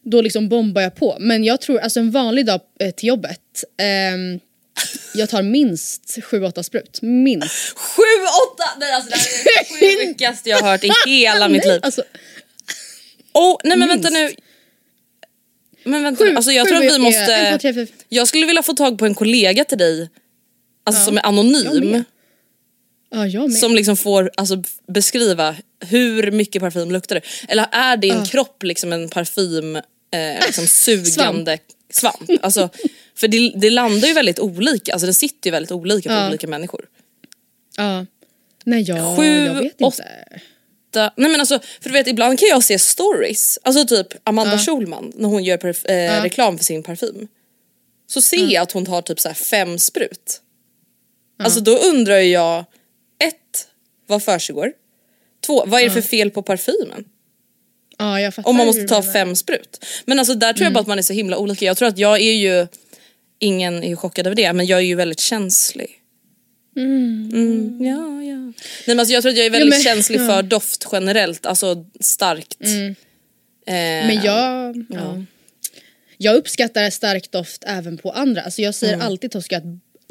S3: då liksom bombar jag på. Men jag tror, alltså en vanlig dag eh, till jobbet, ehm, jag tar minst 7-8 sprut. Minst.
S2: Sju, åtta! Nej alltså det här är det <laughs> sjukaste jag har hört i hela mitt liv.
S3: Alltså,
S2: Oh, nej men vänta
S3: minst.
S2: nu. Men vänta
S3: Sju-
S2: alltså jag
S3: sju
S2: tror att vi måste... Jag skulle vilja få tag på en kollega till dig, alltså som är anonym.
S3: ja.
S2: Som liksom får alltså, beskriva hur mycket parfym luktar det. Eller är din kropp liksom en parfym eh, liksom <laughs> sugande svamp? Alltså, för det, det landar ju väldigt olika, alltså det sitter ju väldigt olika på
S3: Ja.
S2: olika människor.
S3: Ja. Nej, jag,
S2: Sju,
S3: jag vet
S2: åtta.
S3: inte.
S2: Da- Nej men alltså, för du vet ibland kan jag se stories, alltså typ Amanda Schulman när hon gör perf- eh, reklam för sin parfym. Så ser jag att hon tar typ så här fem sprut. Alltså då undrar jag, ett, vad försiggår? Två, vad är det för fel på parfymen?
S3: Ja, jag fattar
S2: Om man måste ta fem sprut. Men alltså där tror jag bara att man är så himla olika. Jag tror att jag är ju, ingen är ju chockad över det, men jag är ju väldigt känslig. Mm, ja, ja. Nej men alltså jag tror att jag är väldigt
S3: men-
S2: känslig
S3: ja.
S2: för doft generellt, alltså starkt. Eh,
S3: Men jag, ja. jag uppskattar stark doft även på andra. Alltså jag säger alltid till Oskar att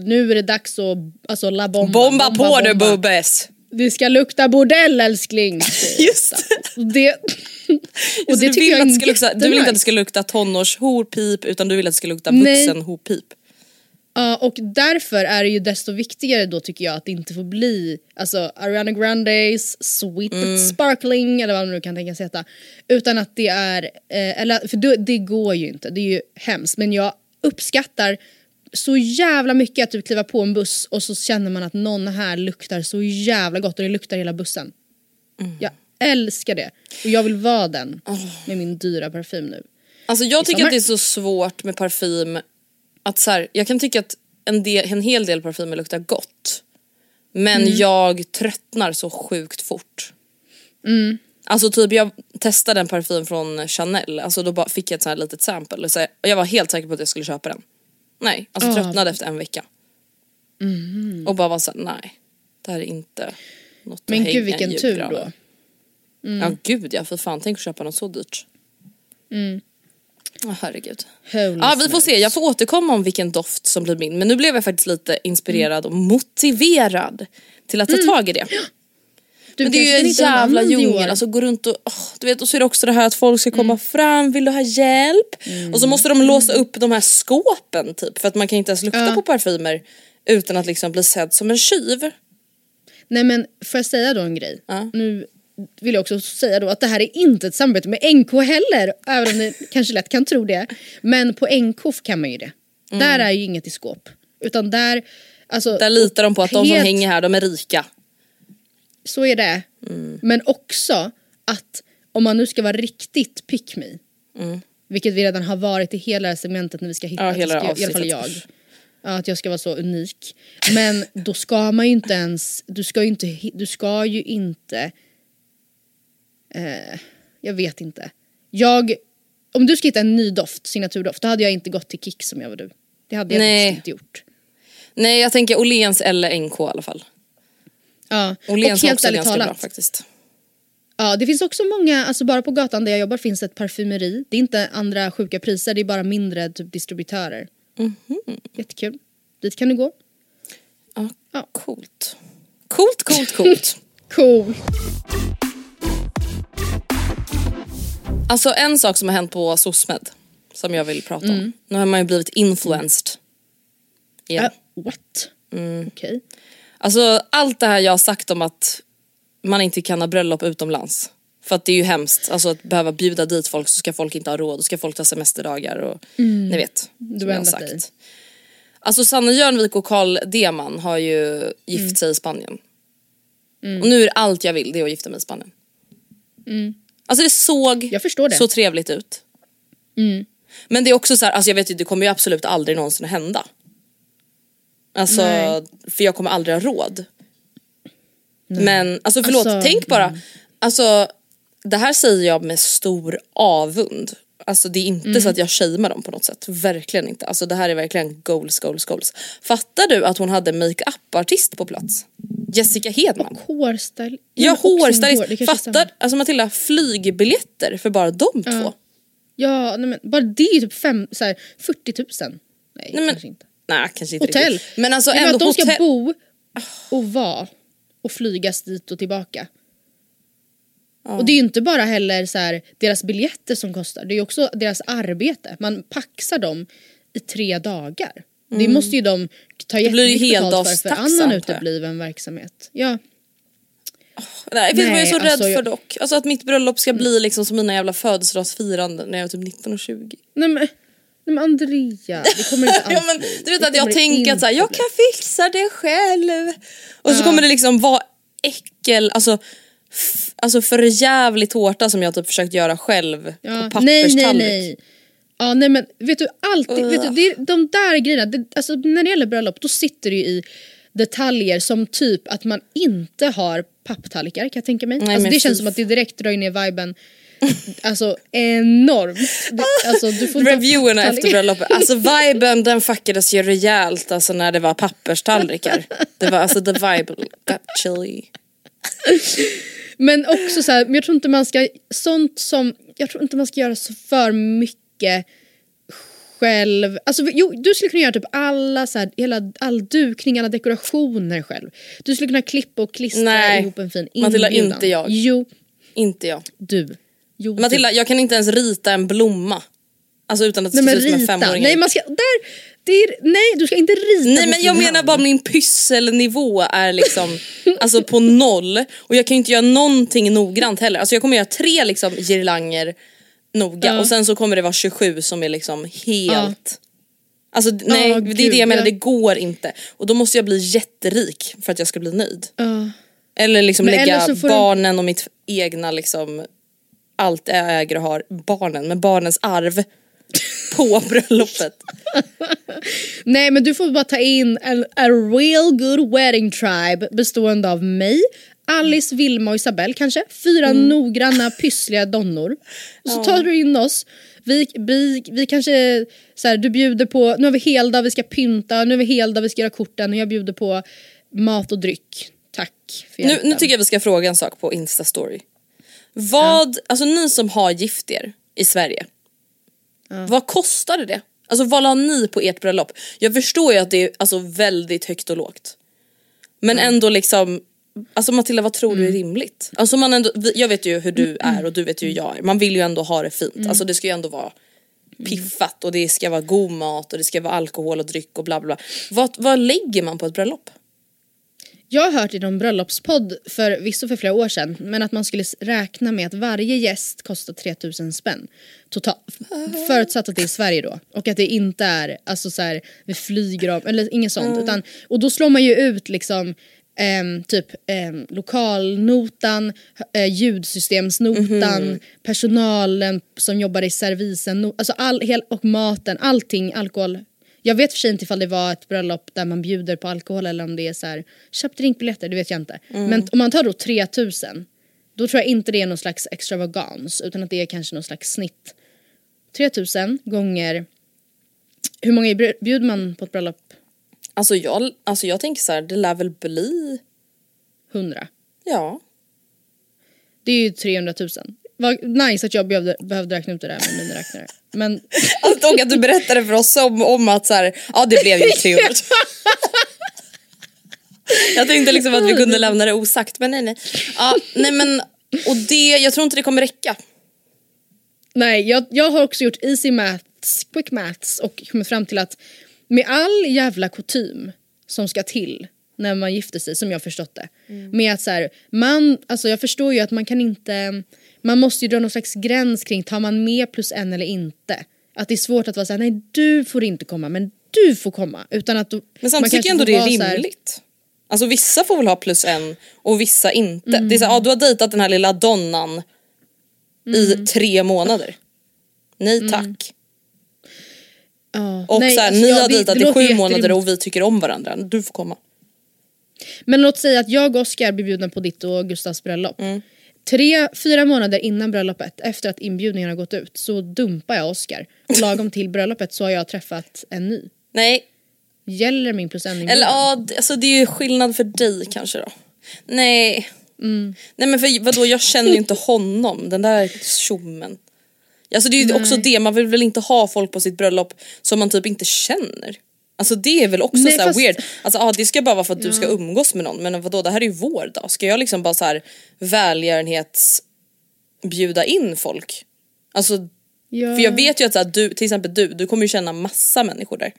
S3: nu är det dags att alltså, la bomba.
S2: bomba, på nu
S3: bomba.
S2: bubbes!
S3: Det ska lukta bordell älskling. <laughs>
S2: Just
S3: det, och det <laughs>
S2: du, vill
S3: jag
S2: att
S3: är
S2: det ska lukta, du vill inte att det ska lukta tonårshorpip utan du vill att det ska lukta vuxenhorpip.
S3: Ja, och därför är det ju desto viktigare då tycker jag att det inte får bli alltså Ariana Grandes Sweet
S2: Mm.
S3: but Sparkling eller vad man nu kan tänkas heta. Utan att det är, eh, eller för det, det går ju inte, det är ju hemskt. Men jag uppskattar så jävla mycket att du kliver på en buss och så känner man att någon här luktar så jävla gott och det luktar hela bussen.
S2: Mm.
S3: Jag älskar det. Och jag vill vara den med min dyra parfym nu.
S2: Alltså jag tycker
S3: sommar.
S2: att det är så svårt med parfym att så här, jag kan tycka att en, del, en hel del parfymer luktar gott. Men
S3: Mm.
S2: jag tröttnar så sjukt fort.
S3: Mm.
S2: Alltså typ jag testade en parfym från Chanel, alltså då fick jag ett så här litet sample så, och jag var helt säker på att jag skulle köpa den. Nej, alltså
S3: Ah.
S2: tröttnade efter en vecka.
S3: Mm.
S2: Och bara var såhär, nej. Det här är inte något
S3: Men
S2: att
S3: gud
S2: hänga
S3: vilken
S2: i
S3: tur då.
S2: Ja gud ja, för fan tänk att köpa något så dyrt. Ja herregud.
S3: Holy
S2: Ja vi får se, jag får återkomma om vilken doft som blir min. Men nu blev jag faktiskt lite inspirerad och motiverad till att ta tag i det. <gasps>
S3: Du
S2: Men det är ju en jävla djungel, alltså gå runt och, åh, du vet och så är det också det här att folk ska komma
S3: Mm.
S2: fram, vill du ha hjälp? Och så måste de låsa upp de här skåpen typ för att man kan inte ens lukta
S3: Ja.
S2: på parfymer utan att liksom bli sedd som en tjuv.
S3: Nej men får jag säga då en grej?
S2: Ja.
S3: Nu vill jag också säga då att det här är inte ett samarbete med NK heller. Även om ni <laughs> kanske lätt kan tro det. Men på NK kan man ju det. Där är ju inget i skåp. Utan där, alltså.
S2: Mm. Där litar de på att de som hänger här de är rika.
S3: Så är det.
S2: Mm.
S3: Men också att om man nu ska vara riktigt pick me. Vilket vi redan har varit i hela det här segmentet när vi ska hitta,
S2: Mm. Ja, hela
S3: ska- i alla fall jag. Ja, att jag ska vara så unik. Men då ska man ju inte ens, du ska ju inte, du ska ju inte, eh, jag vet inte. Jag, om du ska hitta en ny doft, signaturdoft, då hade jag inte gått till Kik som jag var du. Det hade jag
S2: Nej.
S3: inte gjort.
S2: Nej jag tänker Åhléns eller NK i alla fall.
S3: Ja. Och
S2: Åhléns
S3: helt
S2: också ganska bra
S3: talat,
S2: faktiskt.
S3: Ja, det finns också många, alltså bara på gatan där jag jobbar finns ett parfymeri. Det är inte andra sjuka priser, det är bara mindre typ distributörer.
S2: Mhm.
S3: Jättekul. Dit kan du gå.
S2: Ja,
S3: Ja.
S2: Coolt. Coolt, coolt, coolt. <laughs>
S3: Cool.
S2: Alltså en sak som har hänt på SOSMED som jag vill prata om. Nu har man ju blivit influenced. Igen.
S3: Uh, what?
S2: Mm.
S3: Okej.
S2: Alltså allt det här jag har sagt om att man inte kan ha bröllop utomlands. För att det är ju hemskt, alltså att behöva bjuda dit folk så ska folk inte ha råd, och ska folk ta semesterdagar och ni vet.
S3: Du har ändrat dig.
S2: Alltså Sanne Jörnvik och Carl Deman har ju gift sig i Spanien. Och nu är allt jag vill, det är att gifta mig i Spanien. Alltså det såg
S3: det.
S2: så trevligt ut. Men det är också så här, alltså jag vet ju det kommer ju absolut aldrig någonsin att hända. Alltså,
S3: Nej.
S2: för jag kommer aldrig ha råd. Men alltså förlåt,
S3: Alltså,
S2: tänk bara. Alltså det här säger jag med stor avund. Alltså det är inte
S3: Mm.
S2: så att jag shamear dem på något sätt. Verkligen inte. Alltså det här är verkligen goals, goals, goals. Fattar du att hon hade makeup-artist på plats? Jessica Hedman.
S3: Hårstyle.
S2: Ja,
S3: och sin hår, det
S2: hårstylist.
S3: samma.
S2: Fattar, alltså Matilda, flygbiljetter för bara de två.
S3: Ja, nej men bara det är ju typ fem, så här, 40 000. Nej,
S2: Nej, men-
S3: inte.
S2: Nej kanske inte
S3: Hotell.
S2: riktigt. Men alltså
S3: Nej,
S2: ändå
S3: att de ska
S2: hotell.
S3: bo och vara och flygas dit och tillbaka. Och det är ju inte bara heller så här, deras biljetter som kostar, det är ju också deras arbete. Man paxar dem i tre dagar. Det måste ju de ta
S2: Mm.
S3: jättemycket betalt för, för annan utebliven verksamhet. Ja.
S2: Nej, vet du vad jag är så
S3: Nej, alltså,
S2: rädd för dock? Alltså att mitt bröllop ska bli liksom som mina jävla födelsedagsfiranden när jag var typ 19 och 20.
S3: Nej men, nej men Andrea, det kommer inte alls <laughs>
S2: Ja, men, du vet att jag tänker att så här, jag kan fixa det själv. Och så kommer det liksom vara äckel, alltså, alltså för jävlig tårta som jag typ försökt göra själv
S3: Ja,
S2: på
S3: nej,
S2: papperstallrik.
S3: nej, nej. Ja nej men vet du alltid, vet du, det är de där grejerna, det, alltså när det gäller bröllop då sitter det ju i detaljer som typ att man inte har papptallrikar kan jag tänka mig.
S2: Nej,
S3: alltså, det känns som att det direkt drar ner viben Alltså enormt. Alltså, du får
S2: Reviewerna efter bröllopet, alltså viben den fuckades ju rejält alltså när det var papperstallrikar. Det var alltså the vibe got chilly.
S3: Men också så här, men jag tror inte man ska, sånt som, jag tror inte man ska göra så för mycket själv. Alltså jo, du skulle kunna göra typ alla så här, hela, all dukning, alla dekorationer själv. Du skulle kunna klippa och klistra
S2: Nej,
S3: ihop en fin
S2: Matilda,
S3: inbjudan.
S2: inte jag.
S3: Jo,
S2: Inte jag.
S3: du. Jo,
S2: Matilda jag kan inte ens rita en blomma. Alltså utan att det
S3: Nej
S2: ser ut som en femåring.
S3: Nej man ska, där, det är, nej du ska inte rita
S2: Nej men jag menar bara min pysselnivå är liksom <laughs> alltså på noll och jag kan ju inte göra någonting noggrant heller. Alltså jag kommer göra tre liksom girlanger noga
S3: Ja.
S2: och sen så kommer det vara 27 som är liksom helt Alltså nej
S3: Ja,
S2: det är
S3: gud,
S2: det jag menar, det går inte. Och då måste jag bli jätterik för att jag ska bli nöjd. Eller liksom
S3: Men
S2: lägga
S3: eller du-
S2: barnen och mitt egna liksom allt jag äger och har, barnen, men barnens arv på <laughs> bröllopet.
S3: Nej men du får bara ta in en a real good wedding tribe bestående av mig, Alice, Vilma och Isabelle kanske. Fyra
S2: Mm.
S3: noggranna pyssliga donnor. Och så tar du in oss. Vi, vi, vi kanske, så här, du bjuder på, nu har vi heldag, vi ska pynta, nu har vi heldag, vi ska göra korten och jag bjuder på mat och dryck. Tack för
S2: Nu,
S3: hjälpen.
S2: nu tycker jag vi ska fråga en sak på Insta-story. Vad, alltså ni som har gift er i Sverige. Vad kostade det? Alltså vad la ni på ert bröllop? Jag förstår ju att det är alltså, väldigt högt och lågt. Men ändå liksom, alltså Matilda vad tror du är rimligt? Alltså man ändå, jag vet ju hur du är och du vet ju hur jag är. Man vill ju ändå ha det fint. Alltså det ska ju ändå vara piffat och det ska vara god mat och det ska vara alkohol och dryck och bla bla. bla. Vad, vad lägger man på ett bröllop?
S3: Jag har hört i någon bröllopspodd för visst för flera år sedan men att man skulle räkna med att varje gäst kostar 3000 spänn totalt. Förutsatt att det är i Sverige då och att det inte är alltså så här, vi flyger av eller inget sånt utan och då slår man ju ut liksom ehm, typ ehm, lokalnotan, eh, ljudsystemsnotan, personalen som jobbar i servisen, no- alltså all, hel, och maten, allting, alkohol, Jag vet för sig inte ifall det var ett bröllop där man bjuder på alkohol eller om det är så här, köp drinkbiljetter, det vet jag inte.
S2: Mm.
S3: Men om man tar då 3000, då tror jag inte det är någon slags extravagans utan att det är kanske någon slags snitt. 3000 gånger, hur många bjud- bjuder man på ett bröllop?
S2: Alltså jag, alltså jag tänker så här, det lär väl bli,
S3: 100.
S2: ja.
S3: Det är ju 300 000. Vad nice att jag behövde, behövde räkna ut det där med miniräknare. Men <laughs>
S2: Alltså, och att du berättade för oss om, om att så här, ja det blev ju 300 <laughs> Jag tänkte liksom att vi kunde lämna det osagt men nej nej. Ja, nej men, och det, jag tror inte det kommer räcka.
S3: Nej, jag, jag har också gjort easy maths, quick maths och kommit fram till att med all jävla kutym som ska till när man gifter sig, som jag förstått det. Med att så här, man, alltså jag förstår ju att man kan inte, man måste ju dra någon slags gräns kring, tar man med plus en eller inte? Att det är svårt att vara såhär, nej du får inte komma men du får komma. Utan att då,
S2: Men samtidigt tycker jag ändå det är
S3: så här-
S2: rimligt. Alltså vissa får väl ha plus en och vissa inte.
S3: Mm.
S2: Det är så, här, ja, du har dejtat den här lilla donnan i tre månader. Nej tack.
S3: Ja,
S2: Och
S3: nej,
S2: så här,
S3: alltså,
S2: ni har dejtat i sju månader och vi tycker om varandra. Du får komma.
S3: Men låt säga att jag och Oskar blir bjudna på ditt och Gustavs bröllop.
S2: Mm.
S3: Tre, fyra månader innan bröllopet, efter att inbjudningen har gått ut, så dumpar jag Oskar. Och lagom till <laughs> bröllopet så har jag träffat en ny.
S2: Nej,
S3: Gäller min plus en inbjudan?
S2: eller ja, alltså, det är ju skillnad för dig kanske då. Nej.
S3: Mm.
S2: Nej men för vadå jag känner ju inte honom, den där tjommen. Alltså det är ju också det, man vill väl inte ha folk på sitt bröllop som man typ inte känner. Alltså det är väl också
S3: Nej,
S2: så här
S3: fast-
S2: weird. Alltså ah, det ska bara vara för att du ska umgås med någon men vadå det här är ju vår dag. Ska jag liksom bara så här välgörenhets bjuda in folk? Alltså
S3: ja.
S2: för jag vet ju att så här, du, till exempel du, du kommer ju känna massa människor där.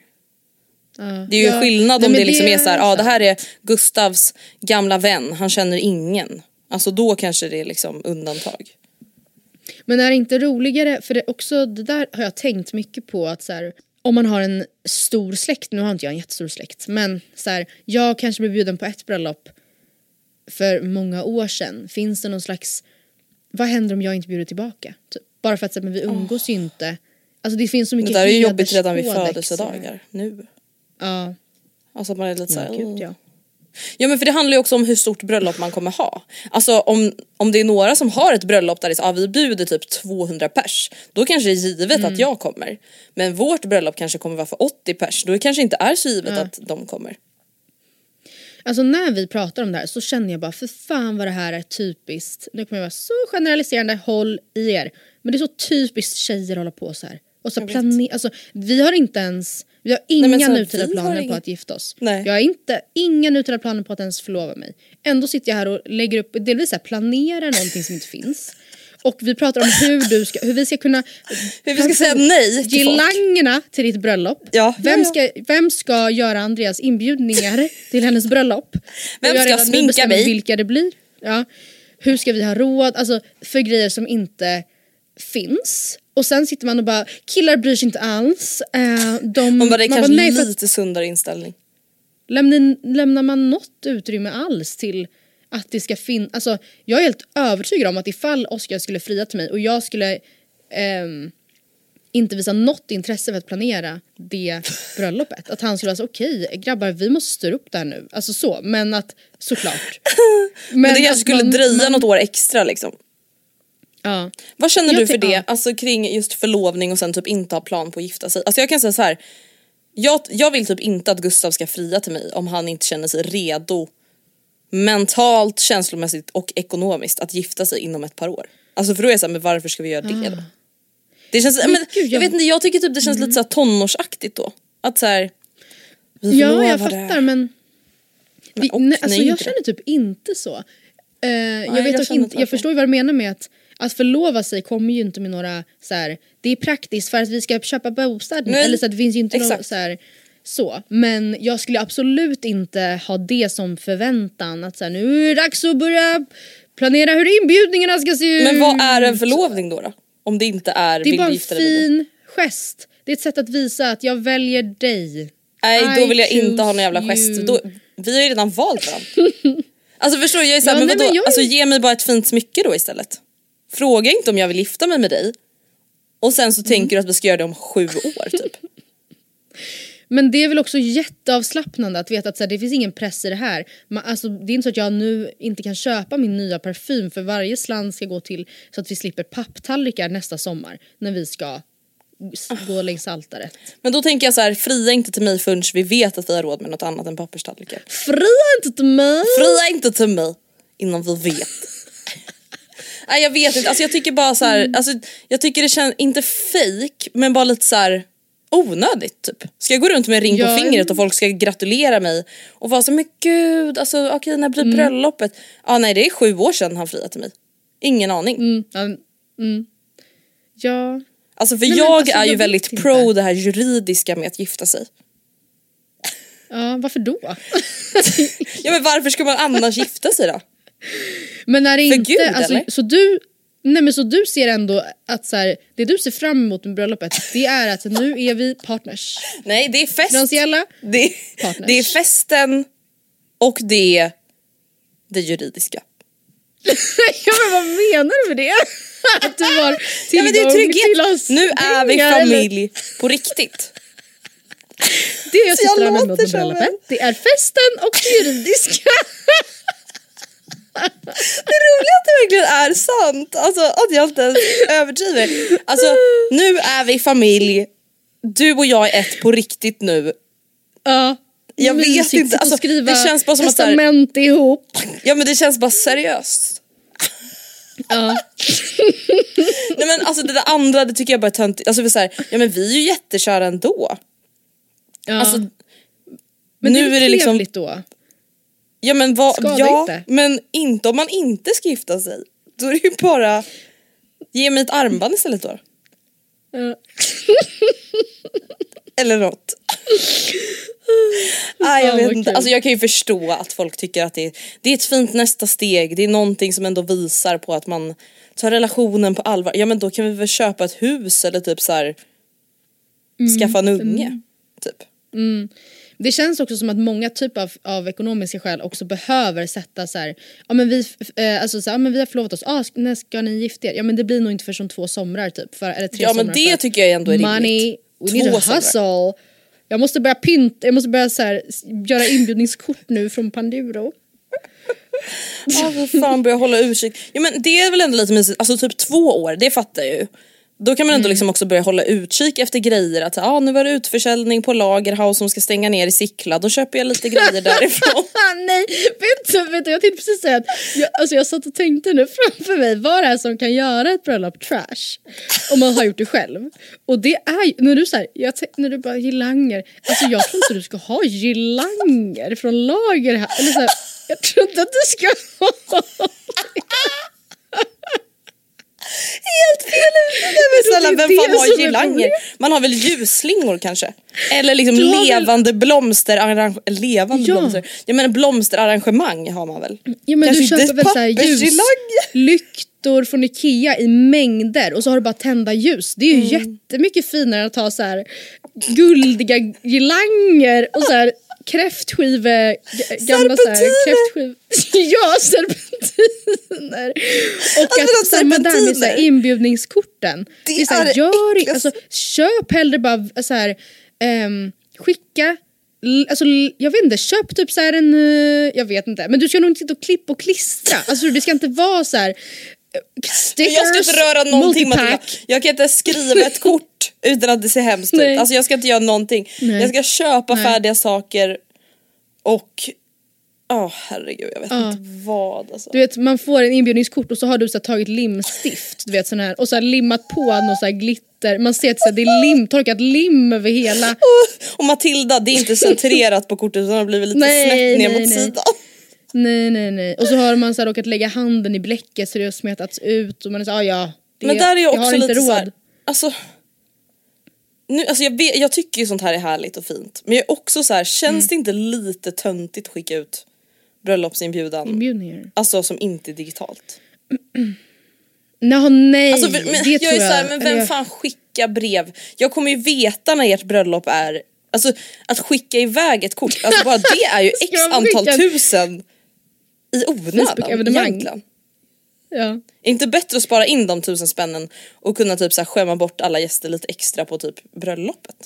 S3: ja.
S2: Det är ju
S3: Ja.
S2: skillnad
S3: Nej,
S2: om det liksom är så här, ja
S3: sant.
S2: det här är Gustavs gamla vän, han känner ingen. Alltså då kanske det är liksom undantag.
S3: Men är det inte roligare, för det, också, det där har jag tänkt mycket på att så här, om man har en stor släkt, nu har inte jag en jättestor släkt, men så här, jag kanske blev bjuden på ett bröllop för många år sedan. Finns det någon slags, vad händer om jag inte bjuder tillbaka? Typ. Bara för att så här, men vi umgås ju inte. Alltså det finns så
S2: Det
S3: mycket
S2: där är ju jobbigt redan vid födelsedagar nu.
S3: Ja,
S2: Alltså man är lite såhär,
S3: ja, gud ja.
S2: Ja men för det handlar ju också om hur stort bröllop man kommer ha. Alltså om, om det är några som har ett bröllop där det är ah, vi bjuder typ 200 pers. Då kanske det är givet
S3: Mm.
S2: att jag kommer. Men vårt bröllop kanske kommer vara för 80 pers. Då kanske inte är så givet att de kommer.
S3: Alltså när vi pratar om det här så känner jag bara för fan vad det här är typiskt. Nu kommer jag vara så generaliserande, håll i er. Men det är så typiskt tjejer att hålla på så här. Och så plane- alltså, vi har inte ens, vi har inga nutida planer på
S2: inga-
S3: att gifta oss.
S2: Nej.
S3: Jag har inte, inga nutida planer på att ens förlova mig. Ändå sitter jag här och lägger upp, delvis så här, planerar någonting som inte finns. Och vi pratar om hur, du ska, hur vi ska kunna <laughs>
S2: Hur vi ska säga nej till folk.
S3: Gelangerna till ditt bröllop.
S2: Ja,
S3: Vem, Ska, vem ska göra Andreas inbjudningar <laughs> till hennes bröllop?
S2: Vem ska sminka mig?
S3: Vilka det blir. Ja. Hur ska vi ha råd? Alltså för grejer som inte finns. Och sen sitter man och bara, killar bryr sig inte alls. Eh, de,
S2: Man bara, det är kanske
S3: för att
S2: lite sundare inställning.
S3: lämnar, lämnar man något utrymme alls till att det ska finnas, alltså jag är helt övertygad om att ifall Oscar skulle fria till mig och jag skulle ehm, inte visa något intresse för att planera det <laughs> bröllopet. Att han skulle så okej grabbar vi måste styra upp det här nu. Alltså så, men att såklart. Men, <laughs>
S2: Men det kanske skulle
S3: man-
S2: dröja
S3: man-
S2: något år extra liksom.
S3: Ja.
S2: Vad känner
S3: Jag
S2: du för det?
S3: ja.
S2: Alltså kring just förlovning och sen typ inte ha plan på att gifta sig. Alltså jag kan säga så här. Jag, jag vill typ inte att Gustav ska fria till mig om han inte känner sig redo mentalt, känslomässigt och ekonomiskt att gifta sig inom ett par år. Alltså för då är jag såhär, men varför ska vi göra det då? Det känns, men,
S3: Ah. gud,
S2: jag
S3: jag- Mm.
S2: vet inte, jag tycker typ det känns lite såhär tonårsaktigt då. Att såhär, vi
S3: Ja, jag fattar men... Vi,
S2: och
S3: nej, alltså
S2: nej,
S3: jag
S2: inte
S3: känner typ inte så. Eh, jag
S2: jag
S3: vet
S2: känner
S3: inte, jag förstår ju vad du menar med att att förlova sig kommer ju inte med några så här, det är praktiskt för att vi ska köpa bostad
S2: Nej,
S3: eller så det finns ju inte något
S2: exakt.
S3: så här, så. Men jag skulle absolut inte ha det som förväntan att så här, nu är det dags att börja planera hur inbjudningarna ska se ut.
S2: Men vad är en förlovning då? då? Om det inte är,
S3: Det är bara en fin gest. Det är ett sätt att visa att jag väljer dig.
S2: Nej då vill jag inte ha någon jävla gest. Då, vi har ju redan valt varandra. <laughs> Alltså förstår du, jag är såhär,
S3: Ja,
S2: men vadå?
S3: jag
S2: Alltså ge mig bara ett fint smycke då istället. Fråga inte om jag vill gifta mig med dig. Och sen så
S3: Mm.
S2: tänker du att vi ska göra det om sju år typ. <laughs>
S3: Men det är väl också jätteavslappnande att veta att så här, det finns ingen press i det här. Man, alltså, det är inte så att jag nu inte kan köpa min nya parfym för varje slant ska gå till så att vi slipper papptallrikar nästa sommar när vi ska s- gå längs altaret.
S2: Men då tänker jag så här, fria inte till mig förrän vi vet att vi har råd med något annat än papperstallrikar.
S3: Fria inte till mig!
S2: Fria inte till mig innan vi vet. Nej jag vet inte, alltså jag tycker bara så här, alltså, jag tycker det känns, inte fake men bara lite så här onödigt typ. Ska jag gå runt med en ring
S3: Ja.
S2: på fingret och folk ska gratulera mig och vara så men gud alltså okej när blir bröllopet? Ja nej det är sju år sedan han friade till mig. Ingen aning.
S3: Mm, ja, mm. ja,
S2: Alltså för
S3: Nej,
S2: jag
S3: alltså,
S2: är ju
S3: jag
S2: väldigt
S3: vet
S2: pro
S3: inte.
S2: det här juridiska med att gifta sig.
S3: ja, varför då? <laughs>
S2: Ja men varför ska man annars gifta sig då? <laughs>
S3: Men är det
S2: För
S3: inte,
S2: Gud,
S3: alltså,
S2: eller?
S3: så du Nej men så du ser ändå att så här, det du ser fram emot med bröllopet det är att nu är vi partners.
S2: Nej det är fest.
S3: Finansiella?
S2: Det,
S3: Partners.
S2: det är festen och det är det juridiska. <laughs>
S3: ja men vad menar du med det? <laughs> Att du har
S2: Ja,
S3: tillgång
S2: men det är
S3: till oss
S2: trygghet. Nu är vi
S3: pengar, eller?
S2: familj på riktigt.
S3: Det jag ser
S2: Jag
S3: fram emot
S2: låter
S3: med bröllopet det är festen och det juridiska. <laughs>
S2: Det roliga är att det verkligen är sant. Alltså att jag inte ens överdriver. Alltså nu är vi familj. Du och jag är ett på riktigt nu.
S3: ja.
S2: Jag vet inte, alltså, det känns bara som att
S3: testament ihop.
S2: Ja men det känns bara seriöst.
S3: Ja. <laughs>
S2: Nej men alltså det där andra det tycker jag bara är töntigt. Alltså så här, ja men vi är ju jättekära ändå.
S3: Ja.
S2: Alltså,
S3: men
S2: nu
S3: det är,
S2: är det liksom-
S3: då.
S2: Ja men vad, ja
S3: inte.
S2: men inte om man inte ska gifta sig. Då är det ju bara, ge mig ett armband istället då.
S3: Ja.
S2: Eller något. <laughs> Nej jag vet inte, alltså jag kan ju förstå att folk tycker att det är, det är ett fint nästa steg, det är någonting som ändå visar på att man tar relationen på allvar. Ja men då kan vi väl köpa ett hus eller typ så här
S3: Mm.
S2: skaffa en unge. Typ.
S3: Det känns också som att många typer av, av ekonomiska skäl också behöver sätta så här, ja men vi, eh, alltså så här, ja, men vi har förlovat oss, ah, när ska ni gifta er? Ja men det blir nog inte för som två somrar typ, för, eller tre
S2: Ja men det
S3: för
S2: tycker jag ändå är
S3: money,
S2: rimligt.
S3: we need
S2: Två
S3: to
S2: somrar.
S3: hustle. Jag måste börja pynta, jag måste börja så här, göra inbjudningskort nu från Panduro.
S2: Ja <laughs> för fan börja hålla utkik. Ja men det är väl ändå lite mysigt, alltså typ två år, det fattar jag ju. Då kan man
S3: Mm.
S2: ändå liksom också börja hålla utkik efter grejer. Att ah, nu var det utförsäljning på Lagerhaus som ska stänga ner i Sickla. Då köper jag lite grejer <laughs> därifrån. <laughs>
S3: Nej, vet du, vet du, jag tänkte precis säga att jag, alltså jag satt och tänkte nu framför mig vad det är som kan göra ett bröllop trash. Om man har gjort det själv. Och det är ju, när du, tän- när du bara girlanger, alltså jag tror inte du ska ha girlanger från lager här. Eller så här, jag tror inte att du ska ha
S2: Helt fel Nej snälla vem fan har girlanger? Man har väl ljusslingor kanske? Eller liksom
S3: har väl-
S2: levande blomsterarrangemang. Levande
S3: Ja.
S2: blomster. Jag menar blomsterarrangemang har man väl?
S3: Ja men
S2: Kanske
S3: du köper väl såhär ljuslyktor från Ikea i mängder och så har du bara tända ljus. Det är ju
S2: Mm.
S3: jättemycket finare än att ha så här guldiga girlanger och så här kräftskive... Gamla
S2: Serpentiner!
S3: kräftskiv... <laughs> ja, serpentiner! Och
S2: Alltså,
S3: att samma där med så här inbjudningskorten.
S2: Det
S3: är så här,
S2: är det
S3: gör, alltså, köp hellre bara så här, ehm, skicka Alltså, jag vet inte, köp typ så här en, eh, jag vet inte, men du ska nog inte sitta och klippa och klistra. Alltså det ska inte vara så här stickers,
S2: Jag ska inte röra någonting Matilda. Jag kan inte skriva ett <laughs> kort utan att det ser hemskt
S3: Nej.
S2: ut. Alltså jag ska inte göra någonting.
S3: Nej.
S2: Jag ska köpa
S3: Nej.
S2: färdiga saker och Åh herregud jag vet
S3: Ja.
S2: inte vad alltså.
S3: Du vet man får en inbjudningskort och så har du så här, tagit limstift du vet, sån här, och så här, limmat på något så här glitter. Man ser att så här, det är lim, torkat lim över hela. <laughs>
S2: Och Matilda det är inte centrerat på kortet utan det har blivit lite
S3: Nej,
S2: snett ner
S3: nej,
S2: mot
S3: nej.
S2: sidan.
S3: Nej nej nej. Och så har man så här, råkat lägga handen i bläcket så det har smetats ut och man är så ah, ja. Det,
S2: Men där är jag
S3: jag har
S2: också
S3: inte
S2: lite
S3: råd.
S2: så här, alltså, nu, alltså jag, vet, jag tycker ju sånt här är härligt och fint men jag är också så här, känns
S3: Mm.
S2: det inte lite töntigt att skicka ut bröllopsinbjudan?
S3: Inbjudningar.
S2: Alltså som inte är digitalt.
S3: Nå, nej,
S2: Alltså, men,
S3: det
S2: jag
S3: tror
S2: är så här, men vem
S3: jag-
S2: fan skickar brev? Jag kommer ju veta när ert bröllop är, alltså att skicka iväg ett kort, alltså bara det är ju <laughs> x antal tusen i onödan egentligen.
S3: Ja.
S2: Är det inte bättre att spara in de tusen spännen och kunna typ så här skämma bort alla gäster lite extra på typ bröllopet?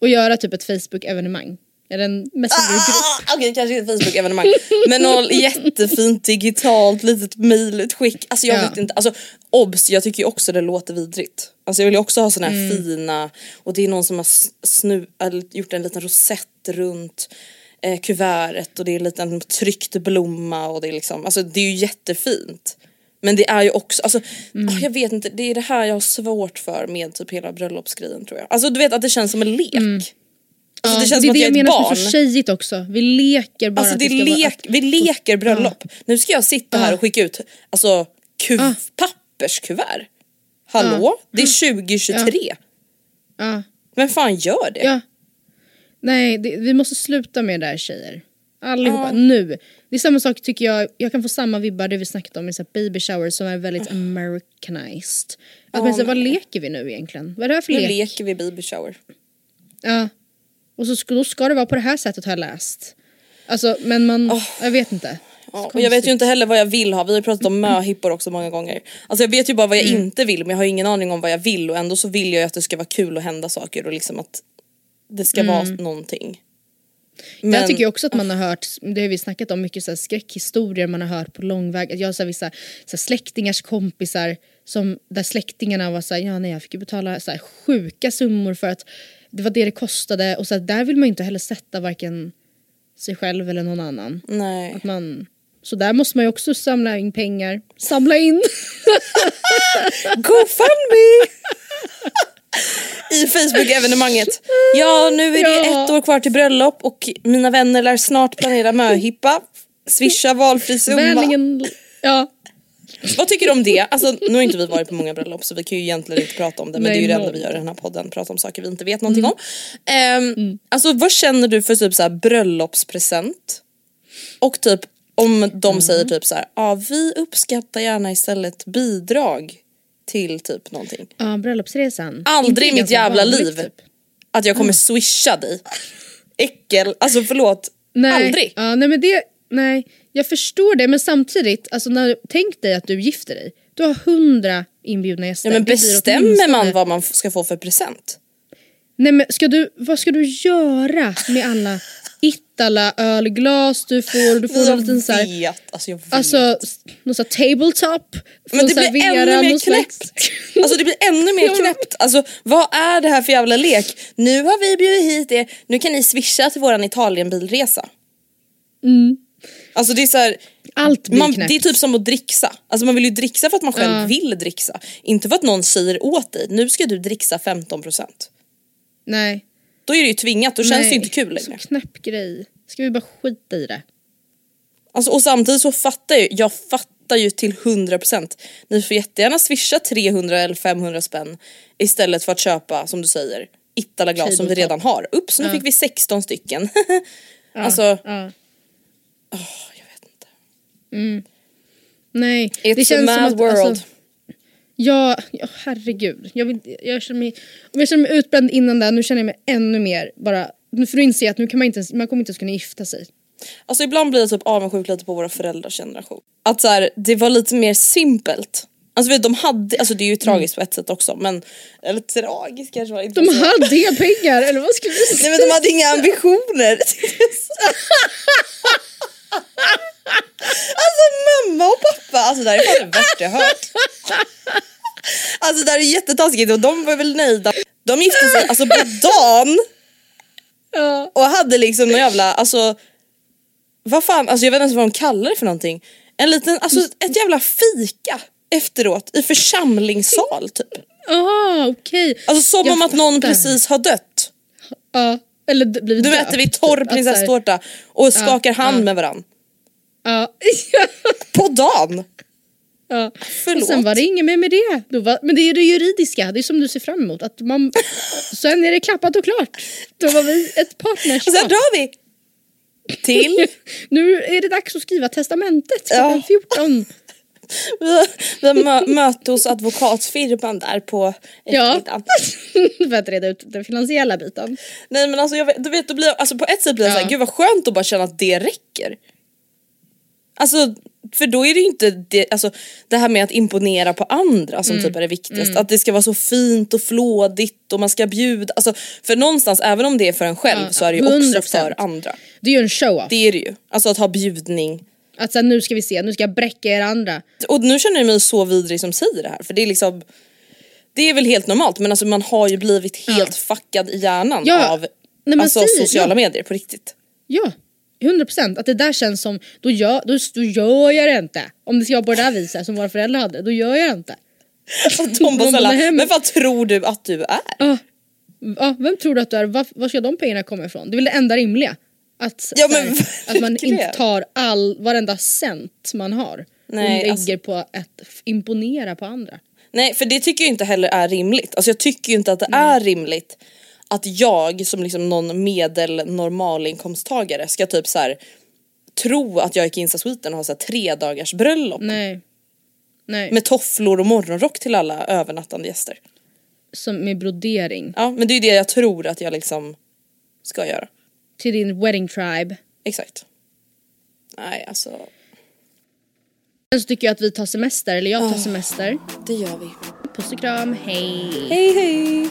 S3: Och göra typ ett Facebook-evenemang. Eller en messengergrupp.
S2: Ah, Okej kanske inte ett Facebook-evenemang <laughs> men något jättefint digitalt litet mejlutskick. Alltså jag
S3: Ja.
S2: vet inte, alltså obs jag tycker ju också det låter vidrigt. Alltså jag vill ju också ha såna här
S3: Mm.
S2: fina och det är någon som har snu, gjort en liten rosett runt eh, kuvertet och det är en liten tryckt blomma och det är liksom, alltså det är ju jättefint. Men det är ju också, alltså
S3: Mm.
S2: ah, jag vet inte, det är det här jag har svårt för med typ hela bröllopsgrejen tror jag. Alltså du vet att det känns som en lek. Alltså, det känns
S3: det
S2: som
S3: är
S2: att
S3: det
S2: jag
S3: jag menar
S2: barn.
S3: som är så tjejigt också. Vi leker bara
S2: Alltså det
S3: det vara
S2: lek,
S3: att-
S2: vi leker bröllop. Nu ska jag sitta här och skicka ut alltså, kuv,
S3: Ah.
S2: papperskuvert. Hallå? Det är 2023.
S3: Ja.
S2: Vem fan gör det?
S3: Nej, det, vi måste sluta med det där tjejer. Allihopa,
S2: Ja.
S3: nu. Det är samma sak tycker jag, jag kan få samma vibbar det vi snackat om i så här baby shower som är väldigt americanized. Att man säger, vad leker vi nu egentligen? Vad är det här för
S2: Nu
S3: lek?
S2: leker vi baby shower.
S3: Ja. Och så ska, då ska det vara på det här sättet har jag läst. Alltså men man, jag vet inte.
S2: Ja, och jag vet ju inte heller vad jag vill ha, vi har pratat om möhippor också många gånger. Alltså jag vet ju bara vad jag
S3: Mm.
S2: inte vill men jag har ingen aning om vad jag vill och ändå så vill jag ju att det ska vara kul och hända saker och liksom att det ska vara någonting. Men,
S3: Jag tycker också att man har hört, det har vi snackat om mycket så här skräckhistorier man har hört på långväg. Jag har så här vissa så här släktingars kompisar som, där släktingarna var såhär, ja nej jag fick ju betala så här sjuka summor för att det var det det kostade och så här, där vill man ju inte heller sätta varken sig själv eller någon annan.
S2: Nej.
S3: Att man, så där måste man ju också samla in pengar. Samla in! <laughs>
S2: GoFundMe! <laughs> I Facebook-evenemanget. Ja, nu är det
S3: Ja.
S2: ett år kvar till bröllop och mina vänner lär snart planera möhippa. Swisha valfri summa.
S3: Vänligen, ja.
S2: Vad tycker du om det? Alltså, nu har inte vi varit på många bröllop så vi kan ju egentligen inte prata om det men
S3: Nej,
S2: det är ju det enda vi gör i den här podden, prata om saker vi inte vet någonting om. Ehm, Alltså vad känner du för typ så här bröllopspresent? Och typ om de säger typ så här, ja vi uppskattar gärna istället bidrag till typ någonting.
S3: ja bröllopsresan.
S2: Aldrig i mitt jävla
S3: vanligt,
S2: liv
S3: typ.
S2: att jag kommer swisha dig. Äckel, alltså förlåt.
S3: Nej.
S2: Aldrig.
S3: Ja, nej men det, nej. Jag förstår det men samtidigt, alltså när, tänk dig att du gifter dig. Du har hundra inbjudna gäster.
S2: Ja men bestämmer man vad man ska få för present?
S3: Nej men ska du, vad ska du göra med alla Ittala ölglas du får? Du får en liten
S2: vet, alltså jag vet.
S3: Alltså, någon sån här tabletop.
S2: Men det blir ännu mer knäppt. <laughs> Alltså det blir ännu mer knäppt. Alltså vad är det här för jävla lek? Nu har vi bjudit hit er, nu kan ni swisha till våran Italienbilresa. Alltså det är så här,
S3: Mm. Allt blir
S2: man,
S3: knäppt.
S2: det är typ som att dricksa. Alltså man vill ju dricksa för att man själv
S3: Ja.
S2: vill dricksa. Inte för att någon säger åt dig, nu ska du dricksa 15%.
S3: Nej.
S2: Då är det ju tvingat, då känns det
S3: nej.
S2: inte kul längre.
S3: Så knäpp grej. Ska vi bara skita i det?
S2: Alltså, och samtidigt så fattar jag, jag fattar ju till 100%. Ni får jättegärna swisha 300 eller 500 spänn istället för att köpa, som du säger, Ittala-glas som vi redan har. Ups, nu fick vi 16 stycken. <laughs> alltså,
S3: Ja.
S2: jag vet inte.
S3: Nej.
S2: It's
S3: det känns
S2: a mad
S3: som att,
S2: world.
S3: Alltså, ja, ja, herregud. Jag, vill, jag, känner mig, om jag känner mig utbränd innan det, nu känner jag mig ännu mer bara... Får du inse att nu kan man inte ens, man kommer inte ens kunna gifta sig.
S2: Alltså ibland blir jag typ avundsjuk lite på våra föräldrars generation. Att så här, det var lite mer simpelt. Alltså vet, de hade, alltså det är ju tragiskt på ett sätt också men, eller tragiskt kanske var inte.
S3: De
S2: så.
S3: hade inga pengar, eller vad skulle du säga?
S2: Nej men de hade inga ambitioner. <laughs> <laughs> alltså mamma och pappa, alltså det här är fan det värsta jag hört. Alltså det här är jättetaskigt och de var väl nöjda. De gifte sig alltså på dagen
S3: Ja.
S2: och hade liksom någon jävla, alltså vad fan, alltså jag vet inte ens vad de kallar det för någonting. En liten, alltså ett jävla fika efteråt i församlingssal typ.
S3: Ah, okej.
S2: Alltså som
S3: Jag
S2: om att någon
S3: fattar.
S2: precis har dött.
S3: Ja. Eller blivit
S2: Nu
S3: döpt,
S2: äter vi
S3: typ.
S2: torr prinsesstårta och skakar hand
S3: ja.
S2: med varann.
S3: Ja. <laughs>
S2: På dagen!
S3: ja.
S2: Förlåt.
S3: Och sen var det inget mer med det. Var, men det är det juridiska, det är som du ser fram emot. Att man, <laughs> sen är det klappat och klart. Då var vi ett partnerskap.
S2: Och sen drar vi! Till, <laughs>
S3: Nu är det dags att skriva testamentet
S2: Ja.
S3: klockan 14.
S2: vi vi mö, möte hos advokatfirman där på
S3: Ja.
S2: eftermiddagen.
S3: För att reda ut den finansiella biten.
S2: Nej men alltså jag vet, du vet, då blir alltså på ett sätt blir jag
S3: Ja.
S2: såhär, gud vad skönt att bara känna att det räcker. Alltså för då är det ju inte det, alltså, det här med att imponera på andra som
S3: Mm.
S2: typ är det viktigaste. Att det ska vara så fint och flådigt och man ska bjuda. Alltså, för någonstans, även om det är för en själv
S3: Ja,
S2: så är det ju också
S3: 100%.
S2: för andra.
S3: Det är ju en show-off.
S2: Det är det ju. Alltså att ha bjudning.
S3: Att så här, nu ska vi se, nu ska jag bräcka er andra.
S2: Och nu känner jag mig så vidrig som säger det här för det är liksom Det är väl helt normalt men alltså man har ju blivit helt fuckad i hjärnan
S3: Ja,
S2: av
S3: nej,
S2: alltså,
S3: säg-
S2: sociala
S3: ja.
S2: medier på riktigt.
S3: Ja, 100% att det där känns som, då gör, då, då gör jag det inte. Om det ska vara på det där viset som våra föräldrar hade, då gör jag det inte. <laughs>
S2: Och de bara
S3: nej, men-
S2: vad tror du att du är?
S3: Ja, ja, vem tror du att du är? Var, var ska de pengarna komma ifrån? Det är väl det enda rimliga. Att,
S2: Ja, men <laughs>
S3: att man inte tar all, varenda cent man har
S2: Nej,
S3: och lägger
S2: alltså-
S3: på att imponera på andra.
S2: Nej för det tycker jag inte heller är rimligt. Alltså jag tycker ju inte att det är rimligt att jag som liksom någon medel normalinkomsttagare ska typ så här tro att jag gick in i Sweden och har så här tre dagars bröllop
S3: Nej. Nej,
S2: med tofflor och morgonrock till alla övernattande gäster.
S3: som med brodering.
S2: Ja men det är ju det jag tror att jag liksom ska göra.
S3: Till din wedding tribe.
S2: Exakt. Nej alltså,
S3: Sen så tycker jag att vi tar semester, eller jag tar semester.
S2: det gör vi.
S3: Puss och kram, hej!
S2: Hej hej!